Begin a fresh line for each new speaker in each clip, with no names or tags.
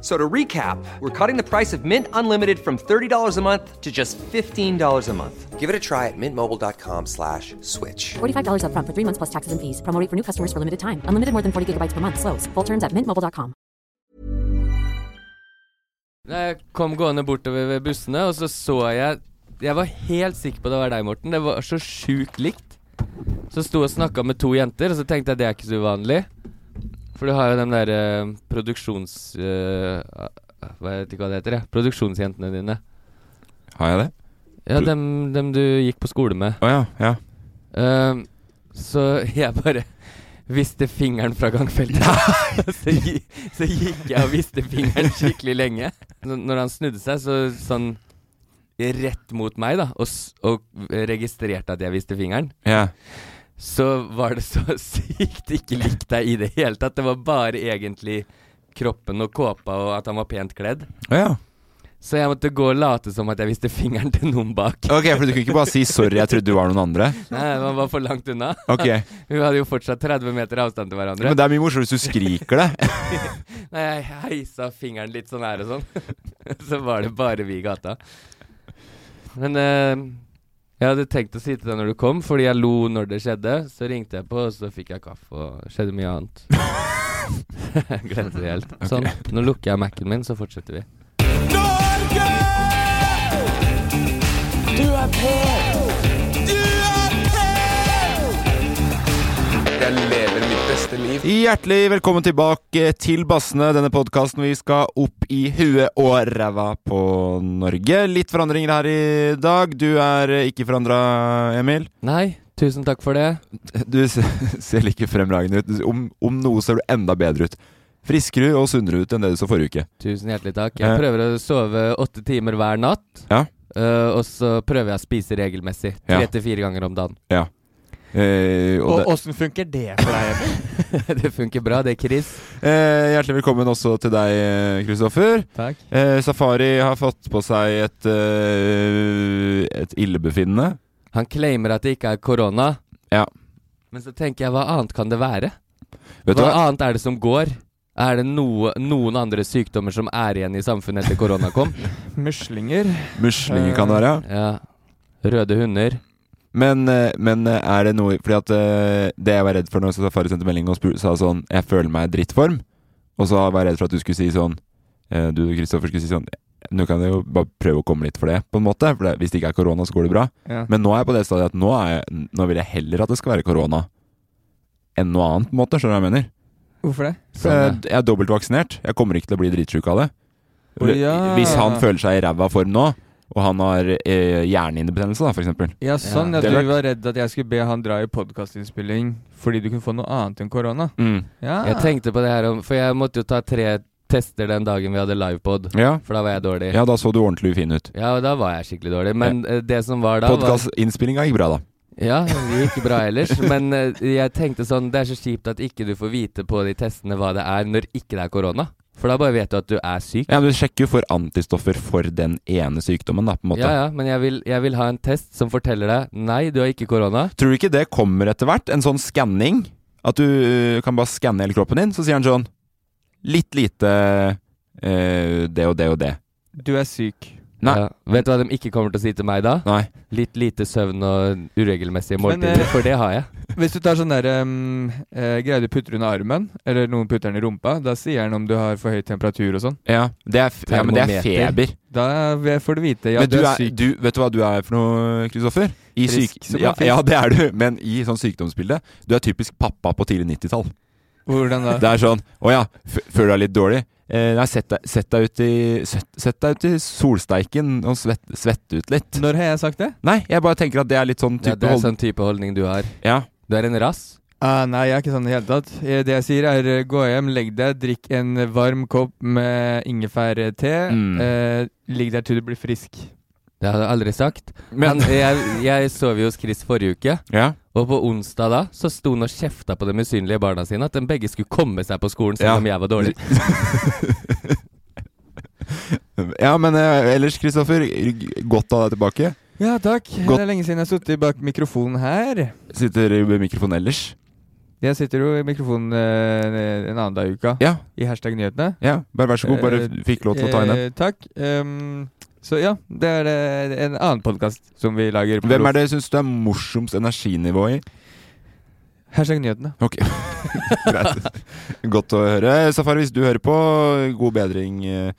So to recap, we're cutting the price of Mint Unlimited from $30 a month to just $15 a month. Give it a try at mintmobile.com slash switch.
$45 upfront for three months plus taxes and fees. Promo for new customers for limited time. Unlimited more than 40 gigabytes per month. Slows. Full terms at mintmobile.com.
Jeg kom gående bortover ved bussene, og så så jeg Jeg var helt sikker på det var deg, Morten. Det var så sjukt likt. Så sto og snakka med to jenter, og så tenkte jeg det er ikke så uvanlig. For du har jo den derre produksjons... eh, hva vet ikke hva det heter, jeg. Produksjonsjentene dine.
Har jeg det?
Ja, dem, dem du gikk på skole med.
Å ja. Ja.
Ehm, så jeg bare viste fingeren fra gangfeltet. så, gi, så gikk jeg og viste fingeren skikkelig lenge. Når han snudde seg, så sånn rett mot meg, da, og, s- og registrerte at jeg viste fingeren,
ja.
Så var det så sykt ikke likt deg i det hele tatt. Det var bare egentlig kroppen og kåpa og at han var pent kledd.
Ja.
Så jeg måtte gå og late som at jeg viste fingeren til noen bak.
Ok, for du kunne ikke bare si 'sorry, jeg trodde du var noen andre'?
Nei, man var for langt unna.
Ok.
Vi hadde jo fortsatt 30 meter avstand til hverandre.
Men det er mye morsommere hvis du skriker det.
Nei, jeg heisa fingeren litt sånn her og sånn. så var det bare vi i gata. Men eh, jeg hadde tenkt å si til deg når du kom, fordi jeg lo når det skjedde. Så ringte jeg på, og så fikk jeg kaffe, og skjedde mye annet. glemte det helt. Sånn. Nå lukker jeg Mac-en min, så fortsetter vi. Norge! Du er på! Du er på!
Jeg lever beste liv.
Hjertelig velkommen tilbake til Bassene, denne podkasten vi skal opp i huet og ræva på Norge. Litt forandringer her i dag. Du er ikke forandra, Emil.
Nei, tusen takk for det.
Du ser like fremragende ut. Om, om noe ser du enda bedre ut. Friskere og sunnere ut enn det du så forrige uke.
Tusen hjertelig takk.
Eh.
Jeg prøver å sove åtte timer hver natt.
Ja.
eh, og så prøver jeg å spise regelmessig.
Ja.
Tre til fire ganger om dagen.
Eh, og
åssen funker det for deg, Emil?
det funker bra, det, Chris.
eh, hjertelig velkommen også til deg, eh, Kristoffer.
Takk.
Eh, Safari har fått på seg et, eh, et illebefinnende.
Han claimer at det ikke er korona.
Ja.
Men så tenker jeg, hva annet kan det være?
Vet
hva
hva?
annet er det som går? Er det noe, noen andre sykdommer som er igjen i samfunnet etter korona kom?
Muslinger.
Muslinger kan det være.
ja. Røde hunder.
Men, eh, men eh, er det noe Fordi at eh, det jeg var redd for når Safari sendte melding og sa sånn Jeg føler meg i drittform. Og så var jeg redd for at du skulle si sånn Du, Kristoffer, skulle si sånn Nå kan jeg jo bare prøve å komme litt for det, på en måte. For det, hvis det ikke er korona, så går det bra.
Ja.
Men nå er jeg på det stadiet at nå, jeg, nå vil jeg heller at det skal være korona enn noe annet, på en måte. Skjønner du hva jeg mener?
Hvorfor det?
For jeg, jeg er dobbeltvaksinert. Jeg kommer ikke til å bli dritsjuk av det.
Oh, ja.
Hvis han føler seg i ræva form nå, og han har eh, hjernehinnebetennelse, da, eksempel.
Ja, sånn.
Ja,
at du var redd at jeg skulle be han dra i podkastinnspilling fordi du kunne få noe annet enn korona.
Mm.
Ja.
Jeg tenkte på det her For jeg måtte jo ta tre tester den dagen vi hadde livepod.
Ja.
For da var jeg dårlig.
ja, da så du ordentlig ufin ut.
Ja, og da var jeg skikkelig dårlig. Men ja. det som var da
Podkastinnspillinga gikk bra, da.
Ja, det gikk bra ellers. Men eh, jeg tenkte sånn Det er så kjipt at ikke du får vite på de testene hva det er når ikke det er korona. For da bare vet du at du er syk.
Ja, men Du sjekker jo for antistoffer for den ene sykdommen, da, på en måte.
Ja, ja, men jeg vil, jeg vil ha en test som forteller deg Nei, du har ikke korona.
Tror du ikke det kommer etter hvert? En sånn skanning? At du øh, kan bare skanne hele kroppen din, så sier han sånn Litt lite øh, det og det og det.
Du er syk.
Nei.
Ja. Vet du hva de ikke kommer til å si til meg da?
Nei.
Litt lite søvn og uregelmessige
Men,
måltider,
eh,
for det har jeg.
Hvis du tar sånn der um, eh, greie du putter under armen, eller noen putter den i rumpa, da sier den om du har for høy temperatur og sånn.
Ja, det er, ja, men det er feber.
Da får du vite ja,
men
du,
du
er,
er,
syk.
du, vet du hva du er for noe, Kristoffer? I
Frisk
syk... Ja, ja, det er du, men i sånn sykdomsbilde Du er typisk pappa på tidlig 90-tall.
Hvordan da?
Det er sånn Å ja, føler du deg litt dårlig? Eh, nei, sett deg, sett deg ut i sett, sett deg ut i solsteiken og svett, svette ut litt.
Når har jeg sagt det?
Nei, jeg bare tenker at det er litt sånn
Ja, det er sånn type holdning du har.
Ja.
Du er en rass.
Uh, nei, jeg er ikke sånn i det hele tatt. Eh, Det jeg sier er gå hjem, legg deg, drikk en varm kopp med ingefærte.
Mm.
Uh, ligg der til du blir frisk.
Det har jeg aldri sagt.
Men
Men jeg, jeg sov jo hos Chris forrige uke,
Ja.
Og på onsdag da så sto han og kjefta på de usynlige barna sine at de begge skulle komme seg på skolen selv
Ja.
om jeg var dårlig.
ja, men eh, ellers, Kristoffer, godt å ha deg tilbake.
Ja, takk.
Godt.
Det er lenge siden jeg har sittet bak mikrofonen her.
Sitter i mikrofonen ellers.
Jeg sitter jo i mikrofonen eh, en annen dag i uka.
Ja,
I hashtag nyhetene.
ja, bare vær så god. Bare
Eh,
fikk lov til å ta inn den.
Eh, takk. Ehm, så ja, det er eh, en annen podkast som vi lager. på
Hvem er det syns du er morsomst energinivå i?
Hashtag nyhetene.
Ok, greit. Godt å høre. Safari, hvis du hører på, god bedring eh,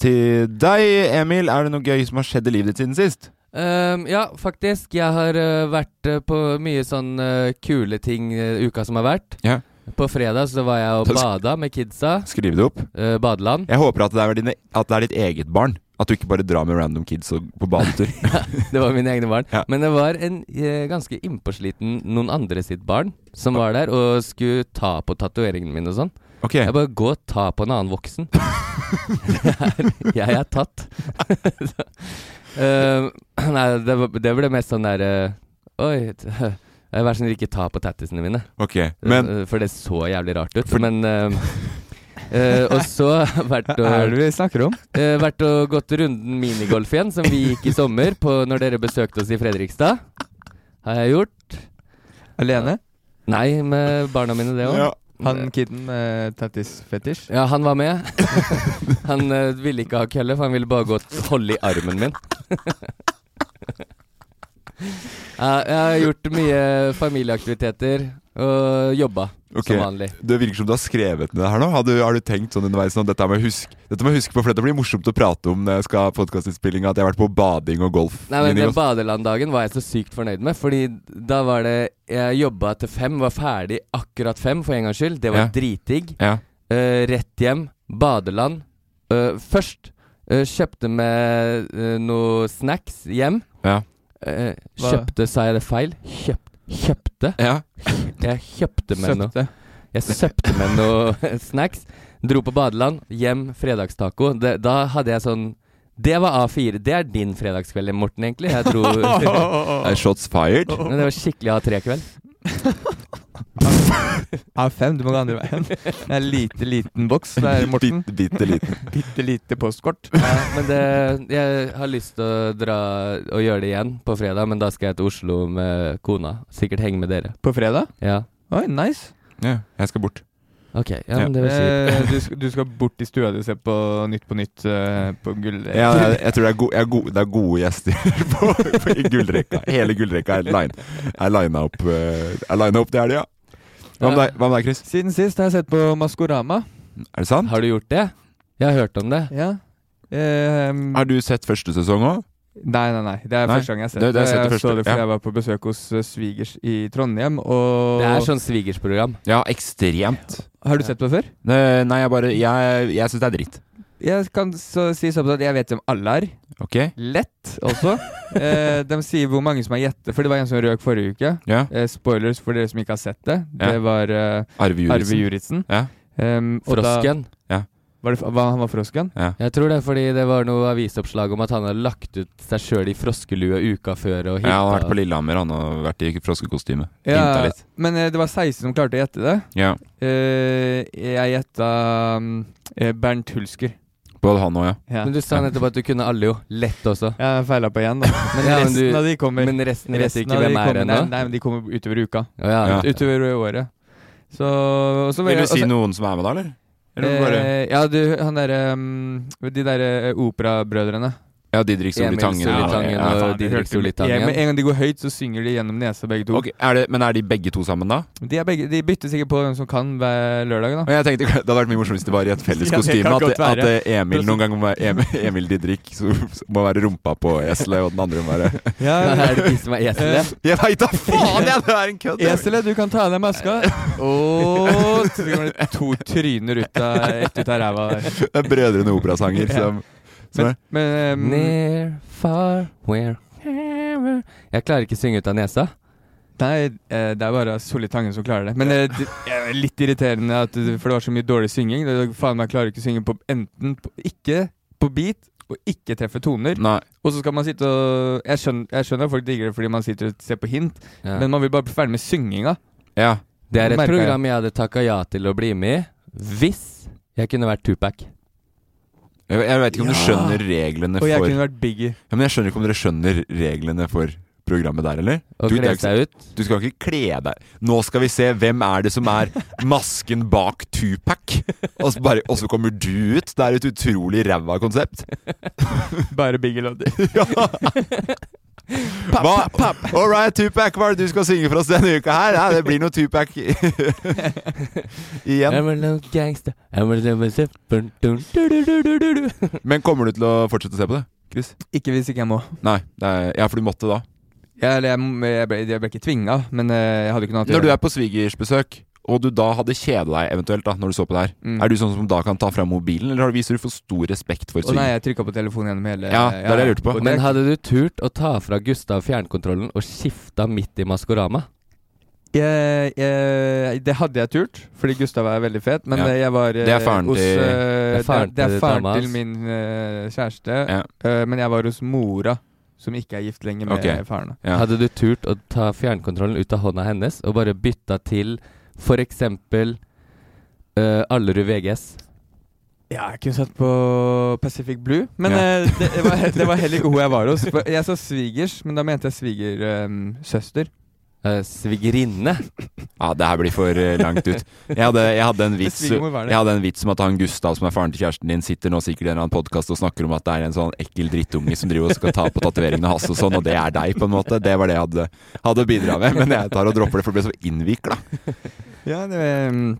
til deg. Emil, er det noe gøy som har skjedd i livet ditt siden sist?
Ehm, ja, faktisk. Jeg har eh, vært eh, på mye sånn eh, kule ting eh, uka som har vært.
Ja.
På fredag så var jeg og
Da sk-
bada med kidsa.
Skriv det opp.
eh, badeland.
Jeg håper at det, er dine, at det er ditt eget barn. At du ikke bare drar med random kids på badetur.
Det var mine egne barn.
Ja.
Men det var en eh, ganske innpåsliten noen andre sitt barn som var der og skulle ta på tatoveringene mine og sånn.
Ok,
Jeg bare gå og ta på en annen voksen. Er, jeg er tatt. Eh, nei, det, det ble mest sånn der uh, Oi. Vær så snill, ikke ta på tattisene mine.
ok. Men
Eh, For det så jævlig rart ut.
For-
Men eh, eh, Og så vært
Hva er
og,
det vi snakker om?
Uh, vært og gått runden minigolf igjen, som vi gikk i sommer på når dere besøkte oss i Fredrikstad. Har jeg gjort.
Alene?
Nei, med barna mine, det òg.
ja.
Han kiden med tattis-fetisj?
Ja, han var med. han uh, ville ikke ha kølle, for han ville bare gå og holde i armen min. ja, jeg har gjort mye familieaktiviteter og jobba
okay.
som vanlig.
Det virker som du har skrevet ned det her nå. Har du, har du tenkt sånn underveis sånn, dette må jeg huske Dette må jeg huske på, for dette blir morsomt å prate om når jeg skal ha podkastinnspillinga, at jeg har vært på bading og golf.
Nei, men Den badelanddagen var jeg så sykt fornøyd med, fordi da var det Jeg jobba til fem, var ferdig akkurat fem for en gangs skyld. Det var
Ja.
dritdigg.
Ja.
Uh, rett hjem, badeland. Uh, først uh, kjøpte med uh, noe snacks hjem.
Ja.
Kjøpte, sa jeg det feil? Kjøp, kjøpte?
ja.
Jeg kjøpte med noe Jeg søpte med noe snacks. Dro på badeland, hjem, fredagstaco. Det, da hadde jeg sånn Det var A4. Det er din fredagskveld, Morten, egentlig. Jeg tror
Er shots fired?
Det var skikkelig A3-kveld.
A5, du må gå andre veien. Det er en lite, liten boks der, Morten.
Bitte, bitte liten.
Bitte lite postkort.
Ja, men det, jeg har lyst til å dra og gjøre det igjen på fredag, men da skal jeg til Oslo med kona. Sikkert henge med dere.
På fredag?
Ja.
Oi, nice.
Ja, jeg skal bort.
Ok, ja, men det vil si
Eh, du, du skal bort i stua di og se på Nytt på Nytt uh, på gull...
Ja, jeg, jeg tror det er, go jeg er go det er gode gjester på, på, i gullrekka. Hele gullrekka er, line, er lina opp, eh, er opp det helga. ja. Hva med deg, hva med deg, Chris?
Siden sist har jeg sett på Maskorama.
Er det sant?
Har du gjort det? Jeg har hørt om det.
Ja. Eh,
Har du sett første sesong òg?
Nei, nei, nei. Det er
Nei,
første gang jeg har sett
det-
det.
det har jeg sett det
jeg så det fordi
ja.
jeg var på besøk hos eh, svigers i Trondheim, og
Det er sånn svigersprogram.
Ja, ekstremt.
Har du sett på det før?
Nei, Nei, jeg bare Jeg, jeg syns det er dritt.
Jeg kan så si såpass at jeg vet hvem alle er.
Ok?
Lett også. eh, de sier hvor mange som har gjettet, for det var en som røk forrige uke.
Ja.
Eh, spoilers for dere som ikke har sett det.
Ja.
Det var eh,
Arve
Arve
Juritzen.
Juritzen.
Ja.
Um, og da-
Frosken.
Var det, hva, han var frosken?
Jeg tror det er fordi det var noe avisoppslag om at han hadde lagt ut seg sjøl i froskelue uka før og
Ja, han har vært på Lillehammer, han har vært i froskekostyme.
Ja,
Hinta litt.
men eh, det var 16 som klarte å gjette det.
Ja.
Eh, jeg gjetta um, eh, Bernt Hulsker.
Både han og ja.
Ja.
Men du sa nettopp at du kunne alle jo. Lett også.
Jeg feila på igjen, da. Men
Ja, men
resten
du-
av de kommer.
Men resten vet
resten
ikke hvem er
kommer-
ennå?
Nei, nei, men de kommer utover uka.
Ja, ja.
Ja.
Utover året. Så, og så
Vil du
og
si noen som er med da, eller? Eller bare
Eh, ja, du, han derre um, De derre operabrødrene.
Ja, Didrik
Solitangen.
Ja, ja.
Didrik
Ja, Med en gang de går høyt, så synger de gjennom nesa, begge to.
Okay, er det, men er de begge to sammen, da?
De, er begge, de bytter sikkert på hvem som kan hver lørdag, da.
Jeg tenkte Det hadde vært mye morsomt hvis det var i et felles kostyme.
Ja,
At, at eh, Emil noen ganger må være Emil, Didrik så, må være rumpa på eselet, og den andre må være
Ja,
er det de som er eselet?
Jeg veit da faen! Ja, det er en kødd!
Eselet, du kan ta av deg maska. Og så kommer det to tryner ut av, ett ut av ræva.
Det er Brødrene Operasanger som, som
Men,
er
men um,
Near, far, where Jeg klarer ikke å synge ut av nesa.
Nei, eh, det er bare Solli Tangen som klarer det. Men eh, det er litt irriterende, at, for det var så mye dårlig synging. Det, faen meg klarer ikke å synge på enten på, ikke på beat og ikke treffe toner.
Nei.
Og så skal man sitte og Jeg skjønner, jeg skjønner at folk digger det fordi man sitter og ser på hint,
Ja.
men man vil bare bli ferdig med synginga.
Ja.
Det er et program jeg hadde takka ja til å bli med i hvis jeg kunne vært Tupac.
Jeg, jeg vet ikke om du skjønner reglene
Og jeg
for
kunne vært Biggie.
ja, Men jeg skjønner ikke om dere skjønner reglene for programmet der, eller?
Og
Du,
kle
ikke-
ut.
Du skal ikke kle deg Nå skal vi se hvem er det som er masken bak Tupac. Og så, bare, og så kommer du ut. Det er et utrolig ræva konsept.
Bare Biggie låter.
Hva? All right, Tupac, hva er det du skal synge for oss denne uka her? Ja, det blir noe Tupac igjen.
I'm a gangster, I'm a.
Men kommer du til å fortsette å se på det, Chris?
Ikke hvis ikke jeg må.
Nei. Det er, ja, for du måtte da.
Eller jeg, jeg, ble, jeg ble ikke tvinga, men eh, jeg hadde ikke noe annet å
Når du er på svigersbesøk, og du da hadde kjeda deg eventuelt da når du så på det her,
Mm.
er du sånn som da kan ta fram mobilen, eller viser du for stor respekt for
Å nei, jeg trykka på telefonen gjennom hele
Ja, det er det jeg lurte på.
Det-
Men hadde du turt å ta fra Gustav fjernkontrollen og skifta midt i Maskorama?
jeg, jeg, det hadde jeg turt, fordi Gustav er veldig fet. Men
Ja.
eh, jeg var eh,
Det er faren
hos
til-
uh,
Det er faren
det, det
til
er faren
dama
til min uh, kjæreste.
Ja.
Uh, men jeg var hos mora, som ikke er gift lenger med
okay.
faren.
Ja.
Hadde du turt å ta fjernkontrollen ut av hånda hennes og bare bytta til for eksempel uh, Allerud VGS?
Ja, jeg kunne satt på Pacific Blue, men
Ja.
eh, det, det, var, det var heller ikke hun jeg var hos. Jeg sa svigers, men da mente jeg svigersøster.
Uh, svigerinne?
Ja, det her blir for eh, langt ut. Jeg hadde, jeg hadde en vits. Jeg hadde en vits om at han Gustav, som er faren til kjæresten din, sitter nå sikkert i en eller annen podkast og snakker om at det er en sånn ekkel drittunge som driver og skal ta på tatoveringene hans og sånn, og det er deg, på en måte. Det var det jeg hadde, hadde å bidra med. Men jeg tar og dropper det, for det ble så innvikla.
Ja, det um,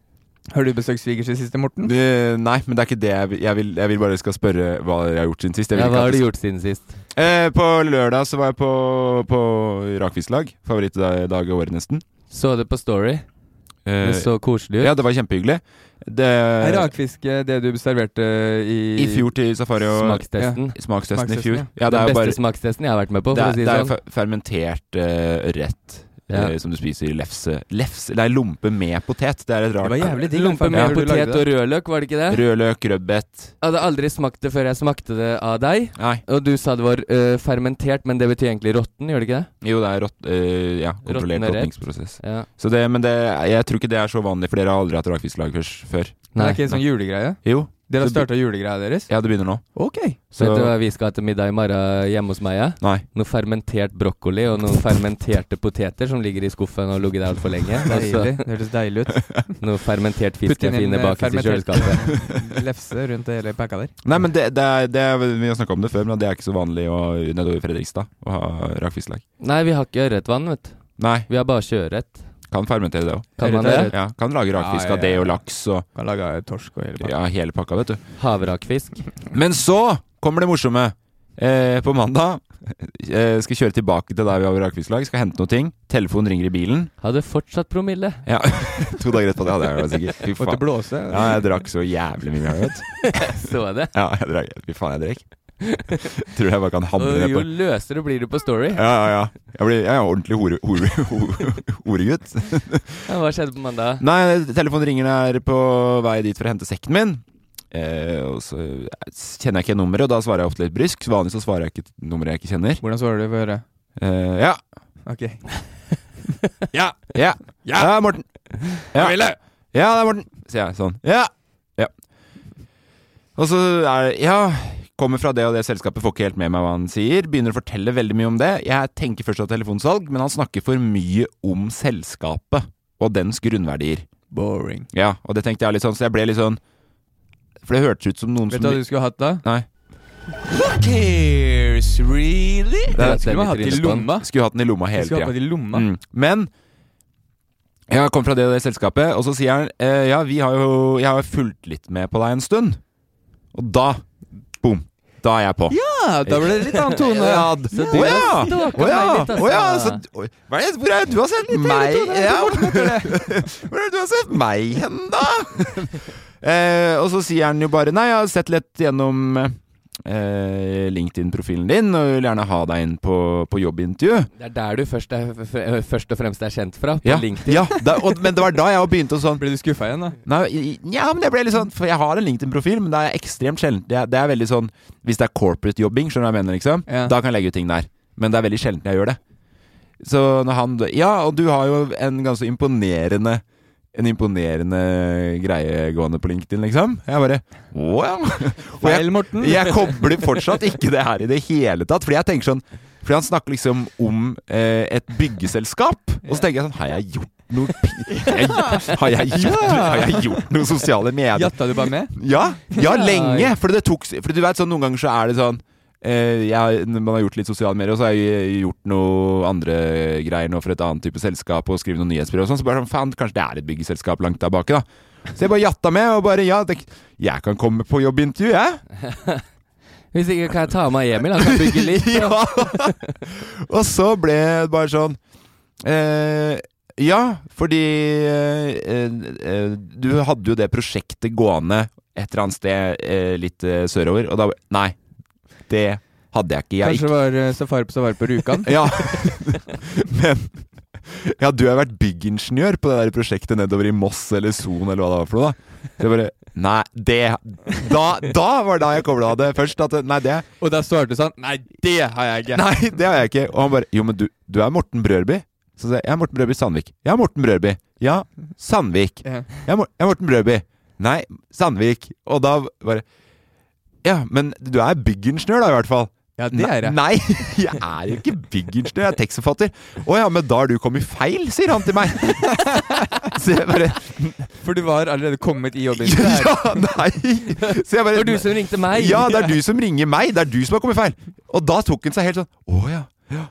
Har du besøkt svigers i siste, Morten?
Det, Nei, men det er ikke det jeg vil. Jeg vil, jeg vil bare skal spørre hva jeg har gjort siden sist. Jeg vil
Ja, hva har du gjort siden sist?
Eh, på lørdag så var jeg på, på rakfisklag. Favorittdag i året, nesten.
Så det på Story?
Eh,
Det så koselig ut.
ja, det var kjempehyggelig. Det,
Er rakfiske det du serverte i
I fjor til safari og
Smakstesten.
Smakstesten i fjor.
ja.
Ja, det
Den
er jo
beste
bare
smakstesten jeg har vært med på,
Det
for
er,
å si
det
det
er
sånn.
fermentert rett
Ja.
eh, som du spiser i lefse. Lefse Nei, lompe med potet. Det er et
Det
rart
var jævlig digg.
Lompe med potet og rødløk, var det ikke det?
Rødløk, rødbet
Jeg hadde aldri smakt det før jeg smakte det av deg.
Nei.
Og du sa det var øh, fermentert, men det betyr egentlig råtten, gjør det ikke det?
Jo, det er rått, eh, ja, kontrollert
Råtne rett.
råtningsprosess.
Ja.
Så det, men det, jeg tror ikke det er så vanlig, for dere har aldri hatt rakfisklag før.
Nei.
det er ikke en sånn julegreie?
Jo.
Dere har starta julegreia deres?
Ja, det begynner nå.
Ok.
Så
Vet du hva vi skal ha til middag i morgen hjemme hos meg? Ja?
Nei.
Noe fermentert brokkoli og noen fermenterte poteter som ligger i skuffen og ligget der altfor lenge.
Deilig. Det høres deilig ut.
noe fermentert fisk jeg finner
bak
bakerst i kjøleskapet.
Lefse rundt hele pakka der.
Nei, men det, det, er, det er, Vi har snakka om det før, men det er ikke så vanlig å, nedover i Fredrikstad å ha rakfisklag.
Nei, vi har ikke ørretvann, vet du.
Nei,
Vi har bare sjøørret.
Kan fermentere det òg.
Kan man det?
Ja, kan lage rakfisk
Ja, ja,
av det og laks og
Kan lage torsk og hele pakka.
ja, hele pakka, vet du.
Havrakfisk.
Men så kommer det morsomme. Eh, på mandag eh, skal kjøre tilbake til der vi har rakfisklag. Skal hente noe ting. Telefonen ringer i bilen.
Hadde fortsatt promille.
Ja, To dager etterpå. Det hadde jeg sikkert. Fy
Måtte blåse.
Ja, jeg drakk så jævlig mye. Vet. du.
Så det.
Ja, jeg drakk. Fy faen, jeg drakk. Tror jeg bare kan hamre
det
på
jo løsere blir du på Story.
Ja, ja, ja. Jeg blir jeg er ordentlig hore, hore, hore, horegutt.
Ja, hva skjedde på mandag?
Nei, telefonen ringer når jeg er på vei dit for å hente sekken min. Eh, og så kjenner jeg ikke nummeret, og da svarer jeg ofte litt brysk. Vanligvis så svarer jeg ikke nummeret nummer jeg ikke kjenner.
Hvordan svarer du? Få høre.
Eh, ja.
Ok.
Ja. Ja. Ja, Morten. Ja. Ja, det er Morten. Sier jeg sånn. Ja. Ja. Og så er det Ja. Kommer fra det og det selskapet, får ikke helt med meg hva han sier. Begynner å fortelle veldig mye om det. Jeg tenker først at telefonsalg, men han snakker for mye om selskapet og dens grunnverdier.
Boring.
Ja, og det tenkte jeg litt sånn, så jeg ble litt sånn For det hørtes ut som noen
Vet
som
du hva du skulle hatt da?
Nei.
Who cares, really?
Det
Det skulle man hatt i lomma.
Skulle hatt den i lomma hele tida. Mm. Men jeg kom fra det og det selskapet, og så sier han eh, Ja, vi har jo Jeg har jo fulgt litt med på deg en stund. Og da. Da er jeg på.
Ja, da ble det litt annen tone.
Ja,
Så du
ja!
har
ja!
meg litt, altså.
Å ja! Så, hva er det, hvor er det du har sett meg? Ja, hvor er det du har sett meg hen, da? eh, og så sier han jo bare Nei, jeg har sett litt gjennom eh, LinkedIn-profilen din, og vil gjerne ha deg inn på, på jobbintervju.
Det er der du først, er, først og fremst er kjent fra, på
Ja,
LinkedIn.
ja da, og, men det var da jeg begynte å sånn
Ble du skuffa igjen, da?
Nei, ja, men jeg ble litt sånn For jeg har en LinkedIn-profil, men det er ekstremt sjelden. Det er, det er veldig sånn Hvis det er corporate-jobbing, skjønner du hva jeg mener, liksom,
Ja.
da kan jeg legge ut ting der. Men det er veldig sjelden jeg gjør det. Så når han Ja, og du har jo en ganske imponerende en imponerende greie gående på LinkedIn, liksom. Jeg bare wow! Jeg,
Feil, Morten.
jeg kobler fortsatt ikke det her i det hele tatt. Fordi jeg tenker sånn Fordi han snakker liksom om eh, et byggeselskap. Og så tenker jeg sånn Har jeg gjort noe jeg, har, jeg gjort, har jeg gjort noe sosiale medier?
Jatta du bare med?
Ja, ja lenge! For det tok For du vet sånn noen ganger så er det sånn jeg, Man har gjort litt sosiale medier, og så har jeg gjort noe andre greier nå for et annet type selskap, og skrevet noen nyhetsbrev og sånn. Så bare sånn Faen, kanskje det er et byggeselskap langt der baki, da. Så jeg bare jatta med, og bare Ja, det, jeg kan komme på jobbintervju, jeg.
Hvis ikke kan jeg ta med Emil, han kan bygge litt.
ja. Og så ble det bare sånn eh, Ja, fordi eh, eh, Du hadde jo det prosjektet gående et eller annet sted eh, litt eh, sørover, og da Nei, det hadde jeg ikke. Jeg
Kanskje det var eh, safari på safari på Rjukan?
ja. Men Ja, du har vært byggingeniør på det der prosjektet nedover i Moss eller Son eller hva det var for noe, da. Så jeg bare Nei, det Da, da var da jeg kobla det først. At nei, det
Og da svarte du sånn Nei, det har jeg ikke.
Nei, det har jeg ikke. Og han bare Jo, men du, du er Morten Brørby. Så sier jeg jeg er Morten Brørby Sandvik. Ja, Morten Brørby. Ja, Sandvik. Jeg er Morten Brørby. Nei, Sandvik. Og da bare Ja, men du er byggingeniør da, i hvert fall.
Ja, det er jeg.
Nei, jeg er jo ikke byggingeniør, jeg er tekstforfatter. Å ja, men da har du kommet feil, sier han til meg. Så jeg bare
For du var allerede kommet i jobben.
Ja, nei. Så jeg bare
Det var du som ringte meg.
Ja, det er du som ringer meg. Det er du som har kommet feil. Og da tok han seg helt sånn Å ja. Ja.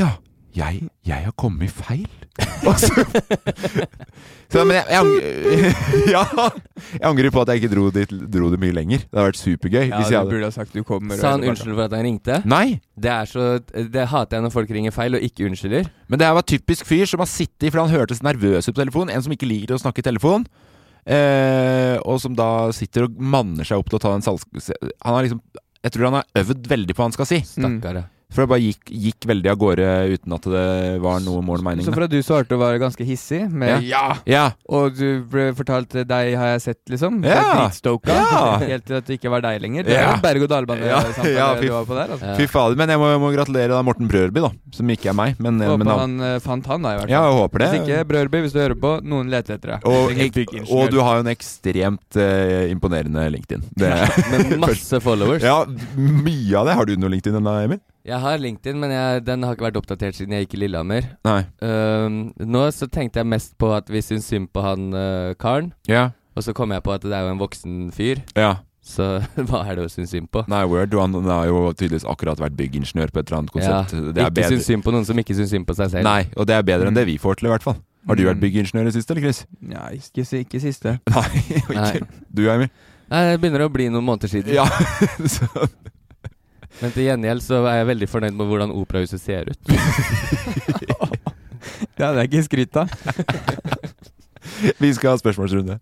ja jeg, jeg har kommet feil. Og så, men jeg, jeg, ang- ja, jeg angrer på at jeg ikke dro det, dro det mye lenger. Det hadde vært supergøy.
Ja,
hvis jeg hadde
burde ha sagt du kommer.
Sa han unnskyld for at han ringte?
Nei!
Det er så Det hater jeg når folk ringer feil og ikke unnskylder.
Men det her var typisk fyr som har sittet For han hørtes nervøs ut på telefonen. En som ikke liker å snakke i telefon. Eh, og som da sitter og manner seg opp til å ta en salgs... Han har liksom Jeg tror han har øvd veldig på hva han skal si.
Stakkare. ja.
For det bare gikk, gikk veldig av gårde uten at det var noe mål og mening.
Så fra du svarte å være ganske hissig, med
Ja. ja!
og du ble fortalt 'deg har jeg sett', liksom?
Ja.
Dritstoka.
Ja.
Helt til at det ikke var deg lenger. Det
Ja.
er jo berg-og-dal-bane
Ja, ja, fy
du var på der. Altså.
Fy fader. Men jeg må, må gratulere da Morten Brørby, da. Som ikke er meg, men,
Håper
men han.
han eh, fant han, da, i hvert fall.
Ja, jeg håper det.
Hvis ikke, Brørby, hvis du hører på, noen leter etter deg.
Og, og du har jo en ekstremt uh, imponerende LinkedIn. Det,
Med masse followers.
ja, mye av det. Har du noe LinkedIn ennå, Emil?
Jeg har LinkedIn, men jeg, den har ikke vært oppdatert siden jeg gikk i Lillehammer.
Nei.
Ehm, nå så tenkte jeg mest på at vi syns synd på han uh, karen.
Ja.
Og så kom jeg på at det er jo en voksen fyr,
ja.
så hva er det å synes synd på?
Nei, Word. Han har jo tydeligvis akkurat vært byggingeniør på et eller annet
Ja,
konsept. det er
ikke
bedre.
synes synd på noen som ikke syns synd på seg selv.
Nei, og det er bedre enn det vi får til, i hvert fall. Har du
Mm.
vært byggingeniør i det siste, eller, Chris?
Nei, ikke, ikke siste.
Nei, ikke.
Nei.
Du, Emil?
Nei, Det begynner å bli noen måneder siden.
Ja. Så,
Men til gjengjeld så er jeg veldig fornøyd med hvordan operahuset ser ut.
Ja, det er ikke skryt av.
vi skal ha spørsmålsrunde.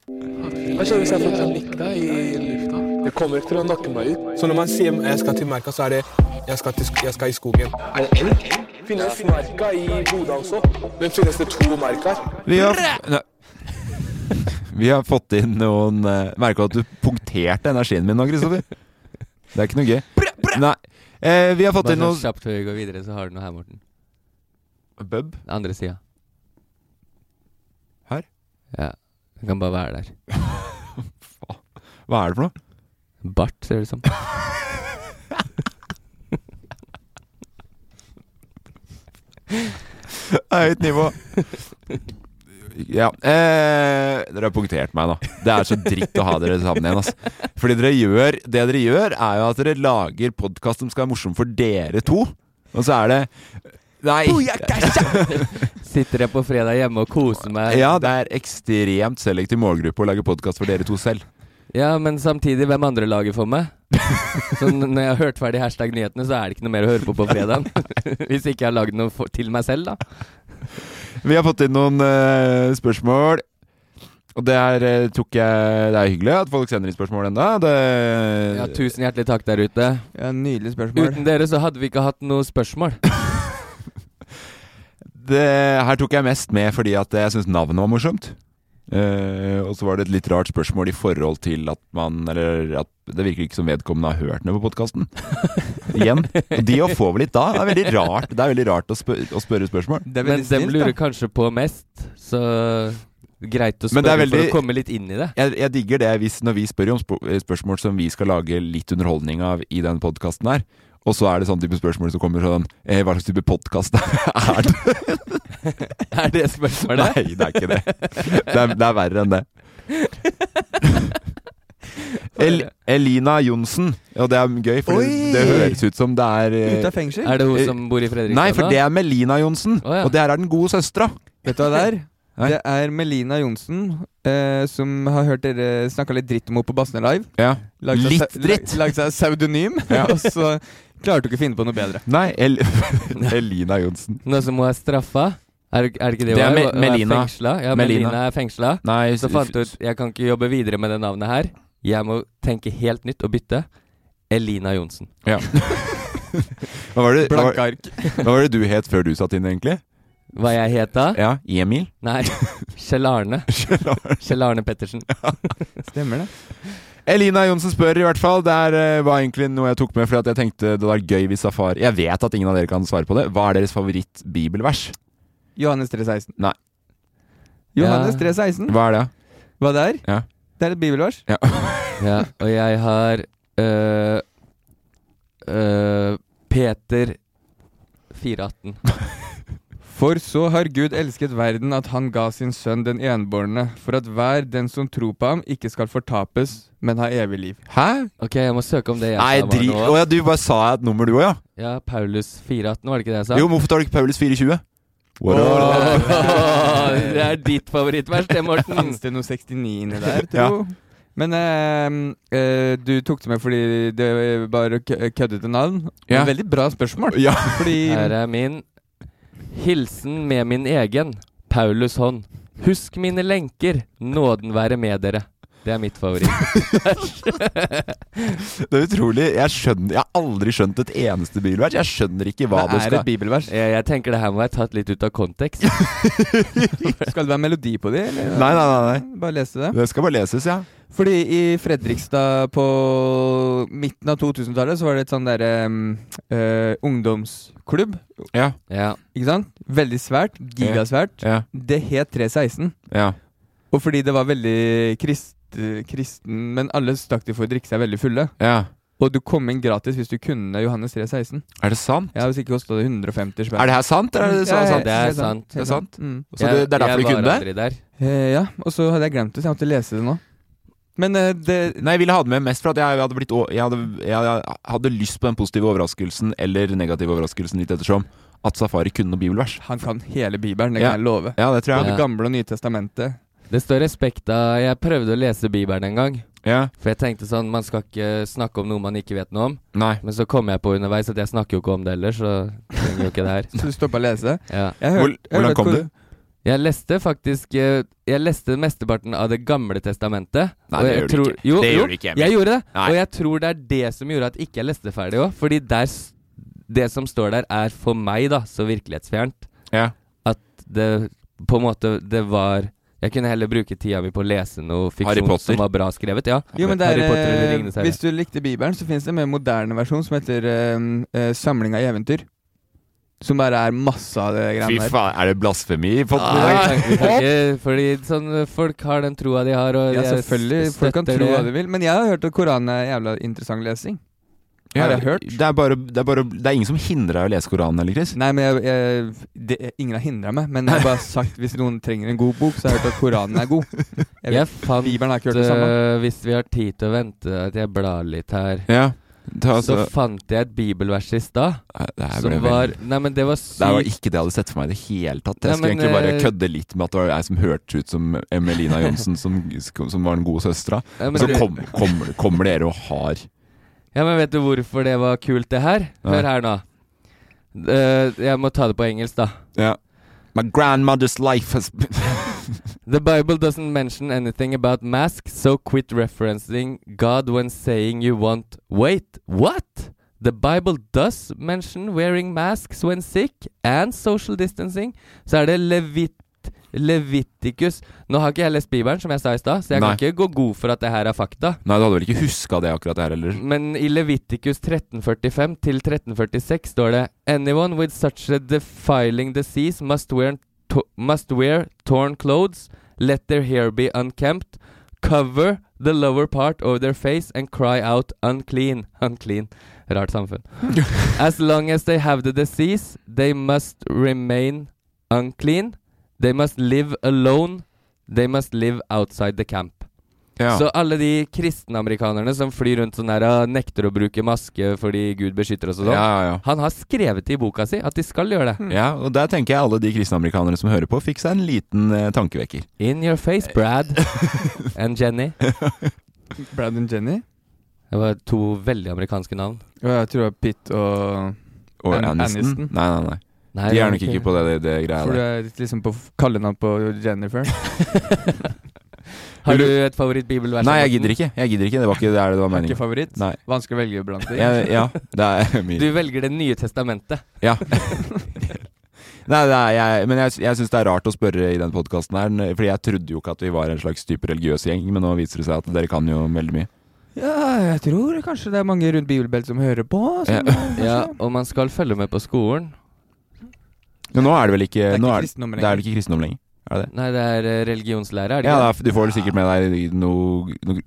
Hva skjer hvis jeg får panikk da i lufta? Det kommer ikke til å nakke meg ut. Så når man sier jeg skal til merka, så er det jeg skal, til, sk- jeg skal i skogen. Er det elg? Finnes merka i Bodø også? Men finnes det to merker?
Vi har, vi har fått inn noen uh, Merka at du punkterte energien min nå, Kristoffer. Det er ikke noe gøy. Nei. Eh, vi har fått
Bare
inn
sånn
så
kjapt før vi går videre, så har du noe her, Morten.
Bub?
Den andre sida.
Her?
Ja. Den kan bare være der.
Hva er det for noe?
Bart, ser det ut som.
Høyt nivå. Ja. Eh, dere har punktert meg nå. Det er så dritt å ha dere sammen igjen. Altså. Fordi dere gjør Det dere gjør, er jo at dere lager podkast som skal være morsom for dere to. Og så er det Nei.
Sitter jeg på fredag hjemme og koser meg.
Ja, det er ekstremt selektiv målgruppe å lage podkast for dere to selv.
Ja, men samtidig, hvem andre lager for meg? Så når jeg har hørt ferdig hashtag nyhetene, så er det ikke noe mer å høre på på fredag. Hvis ikke jeg har lagd noe for, til meg selv, da.
Vi har fått inn noen uh, spørsmål. Og det er, eh, tok jeg, det er hyggelig at folk sender inn spørsmål ennå.
Ja, tusen hjertelig takk der ute.
Ja, Nydelig spørsmål.
Uten dere så hadde vi ikke hatt noe spørsmål.
det, her tok jeg mest med fordi at jeg syns navnet var morsomt. Eh, og så var det et litt rart spørsmål i forhold til at man Eller at det virker ikke som vedkommende har hørt noe på podkasten. Igjen. Og de å få litt da, er veldig rart Det er veldig rart å, spør, å spørre spørsmål.
Det er
Men dem lurer
da.
kanskje på mest, så greit å spørre
er veldig-
for å komme litt inn i det.
Jeg, jeg digger det hvis, når vi spør om sp spørsmål som vi skal lage litt underholdning av i den podkasten her. Og så er det sånn type spørsmål som kommer sånn eh, Hva slags type podkast er det?
Er det spørsmålet?
Nei, det er ikke det. Det er, det er verre enn det. El Elina Johnsen. Og det er gøy, for det,
Oi!
det høres ut som det er eh,
Ut av fengsel?
Er det hun
Eh,
som bor i Fredrikstad?
Nei, for det er Melina Johnsen.
Oh, ja.
Og det her er den gode søstera.
Vet du hva det er?
Nei.
Det er Melina Johnsen, eh, som har hørt dere snakka litt dritt om henne på Bassene Live.
Ja.
Laget
Litt dritt.
Lagd seg pseudonym,
Ja.
og så klarte du ikke å finne på noe bedre.
Nei, El Elina Johnsen.
Nå som hun er straffa? Er, er det ikke det
Det er Me- Melina.
fengsla. Ja,
Melina.
Melina er fengsla.
Nei,
Så fant du ut jeg kan ikke jobbe videre med det navnet her. Jeg må tenke helt nytt og bytte. Elina Johnsen.
Ja. Hva var, det, hva,
Blanke
var,
ark.
hva var det du het før du satt inn, egentlig?
Hva jeg het da?
Ja, Emil?
Nei, Kjell Arne. Kjell Arne Pettersen.
Stemmer det.
Elina Johnsen spør i hvert fall. Det er, eh, var egentlig noe jeg tok med fordi at jeg tenkte det var gøy hvis Safari Jeg vet at ingen av dere kan svare på det. Hva er deres favoritt-bibelvers?
Johannes 3,16.
Nei.
Johannes
Ja.
3,16.
Hva er det?
Hva det er?
Ja.
Det er et bibelvers.
Ja.
Ja, og jeg har øh, øh, Peter 418.
For så har Gud elsket verden at han ga sin sønn den enbårne, for at hver den som tror på ham, ikke skal fortapes, men ha evig liv.
Hæ?
Ok, jeg må søke om det jeg
Nei,
nå.
Å ja, du bare sa et nummer, du òg, ja?
Ja, Paulus 418, var det ikke det jeg sa?
Jo, hvorfor tar du ikke Paulus 420? What up?
Det er ditt favorittvers, det, Morten.
Fins det noe 69 inni der,
Ja.
tro? Men eh, eh, du tok det med fordi det var kø- køddete navn.
Ja.
Veldig bra spørsmål.
Ja.
Fordi
Her er min hilsen med min egen, Paulus hånd. Husk mine lenker, nåden være med dere. Det er mitt favoritt.
Det er utrolig. Jeg skjønner Jeg har aldri skjønt et eneste bibelvers. Jeg skjønner ikke hva
det
det
er
det
et bibelvers.
jeg, jeg tenker det her må være tatt litt ut av kontekst.
Skal det være melodi på det? Eller?
Nei, nei, nei. nei.
Bare lese det.
Det skal bare leses, ja.
Fordi i Fredrikstad på midten av 2000-tallet så var det et sånn derre eh, ungdomsklubb.
Ja.
Ja.
Ikke sant? Veldig svært. Gigasvært.
Ja.
Det het 316.
ja.
Og fordi det var veldig krist, kristen Men alle stakk de for å drikke seg veldig fulle.
ja.
Og du kom inn gratis hvis du kunne Johannes 316.
Er det sant?
Ja, Hvis ikke kosta det 150 spenn.
Er det her sant, eller er det så,
Ja,
sant?
Det er sant.
Det er sant?
Mm.
Så det, det er derfor du kunne det?
der.
Eh, ja, og så hadde jeg glemt det, så jeg måtte lese det nå. Men eh, det
Nei, jeg ville ha det med mest for at jeg hadde, blitt, jeg hadde, jeg hadde lyst på den positive overraskelsen, eller negative overraskelsen, litt ettersom, at Safari kunne noe bibelvers.
Han kan hele Bibelen, det
Ja.
jeg love.
Ja, det tror
Både
jeg.
Ja.
Gamle og Nye testamentet.
Det står respekt av Jeg prøvde å lese Bibelen en gang.
Ja.
For jeg tenkte sånn Man skal ikke snakke om noe man ikke vet noe om.
Nei.
Men så kom jeg på underveis at jeg snakker jo ikke om det ellers, så trenger jo ikke det her.
Så du stoppa å lese?
Ja.
Hvor,
hørt- har
hvordan kom du?
Jeg leste faktisk eh, Jeg leste mesteparten av Det gamle testamentet.
Nei, det
jeg
gjør du
tror-
ikke.
Jo,
Det
jo,
gjør du ikke, Emil.
Jeg gjorde det.
Nei.
Og jeg tror det er det som gjorde at ikke jeg leste ferdig òg. Fordi der Det som står der, er for meg da så virkelighetsfjernt.
Ja.
At det på en måte Det var Jeg kunne heller bruke tida mi på å lese noe fiksjon som var bra skrevet. Ja.
Jo, men det er,
Harry Potter eller
eh. Hvis du likte Bibelen, så finnes det en mer moderne versjon som heter uh, uh, Samling av eventyr. Som bare er masse av det
Fy
greiene der.
faen, er det blasfemi i potten i dag?
vi kan- vi kan ikke, fordi sånn, folk har den troa de har, og
Ja, selvfølgelig. Folk kan tro hva de vil. Men jeg har hørt at Koranen er jævla interessant lesing. Har jeg hørt.
Det er, bare, det, er bare, det er ingen som hindrer deg å lese Koranen, eller, Chris?
Nei, men jeg, jeg, det, ingen har hindra meg. Men jeg har bare sagt hvis noen trenger en god bok, så har jeg hørt at Koranen er god. Jeg
Jeg fant
Bibelen har ikke hørt det samme.
øh, Hvis vi har tid til å vente at jeg blar litt her
Ja. Ta,
Så
altså,
fant jeg et bibelvers i stad som var Nei, men det var
Det var ikke det jeg hadde sett for meg i det hele tatt. Jeg
Nei,
skulle
men,
egentlig bare
eh,
kødde litt med at det var jeg som hørtes ut som Emelina Johnsen, som, som var den gode søstera.
Men
Så kom, kommer, kommer dere og har
Ja, men vet du hvorfor det var kult, det her? Hør her nå. Uh, jeg må ta det på engelsk, da.
Ja. My grandmother's life has been
The Bible doesn't mention anything about masks, so quit referencing God when saying you want. Wait, what? The Bible does mention wearing masks when sick and social distancing. Så er det Levit Leviticus Nå har ikke jeg lest Bibelen, som jeg sa i stad, så jeg
Nei.
kan ikke gå god for at det her er fakta.
Nei, du hadde vel ikke huska det akkurat her heller?
Men i Leviticus 1345 til 1346 står det Anyone with such a defiling disease must wear, to must wear torn clothes, let their hair be unkempt, cover the lower part of their face and cry out unclean. Unclean. Rart samfunn. as long as they have the disease, they must remain unclean. They must live alone. They must live outside the camp.
Ja.
Så alle de kristne amerikanerne som flyr rundt sånn her og nekter å bruke maske fordi Gud beskytter oss og sånn,
ja, ja, ja.
han har skrevet i boka si at de skal gjøre det.
Ja, og der tenker jeg alle de kristne amerikanere som hører på, fikk seg en liten eh, tankevekker.
In your face, Brad and Jenny.
Brad and Jenny.
Det var to veldig amerikanske navn.
Ja, jeg tror det var Pitt og
Og
An-
Aniston?
Aniston.
Nei, nei, nei.
Nei,
De er nok ikke på det, det, det greia
For du
der.
er liksom på kallenavn på Jennifer.
Har du et favorittbibelvers?
Nei, jeg gidder ikke. Jeg gidder ikke, Det var ikke det det var
meningen. ikke favoritt?
Nei.
Vanskelig å velge blant dem.
Ja, det er mye.
Du velger Det nye testamentet.
Ja. Nei, det er, jeg, men jeg, jeg syns det er rart å spørre i den podkasten her, fordi jeg trodde jo ikke at vi var en slags type religiøs gjeng, men nå viser det seg at dere kan jo veldig mye.
Ja, jeg tror kanskje det er mange rundt bibelbelt som hører på. Som,
Ja, og man skal følge med på skolen.
Men nå er det vel ikke,
Det er ikke
nå er,
kristendom
det
lenger.
Er det det?
Nei, det er eh, religionslære, er det
Ja, da, du får vel sikkert med deg noe, noe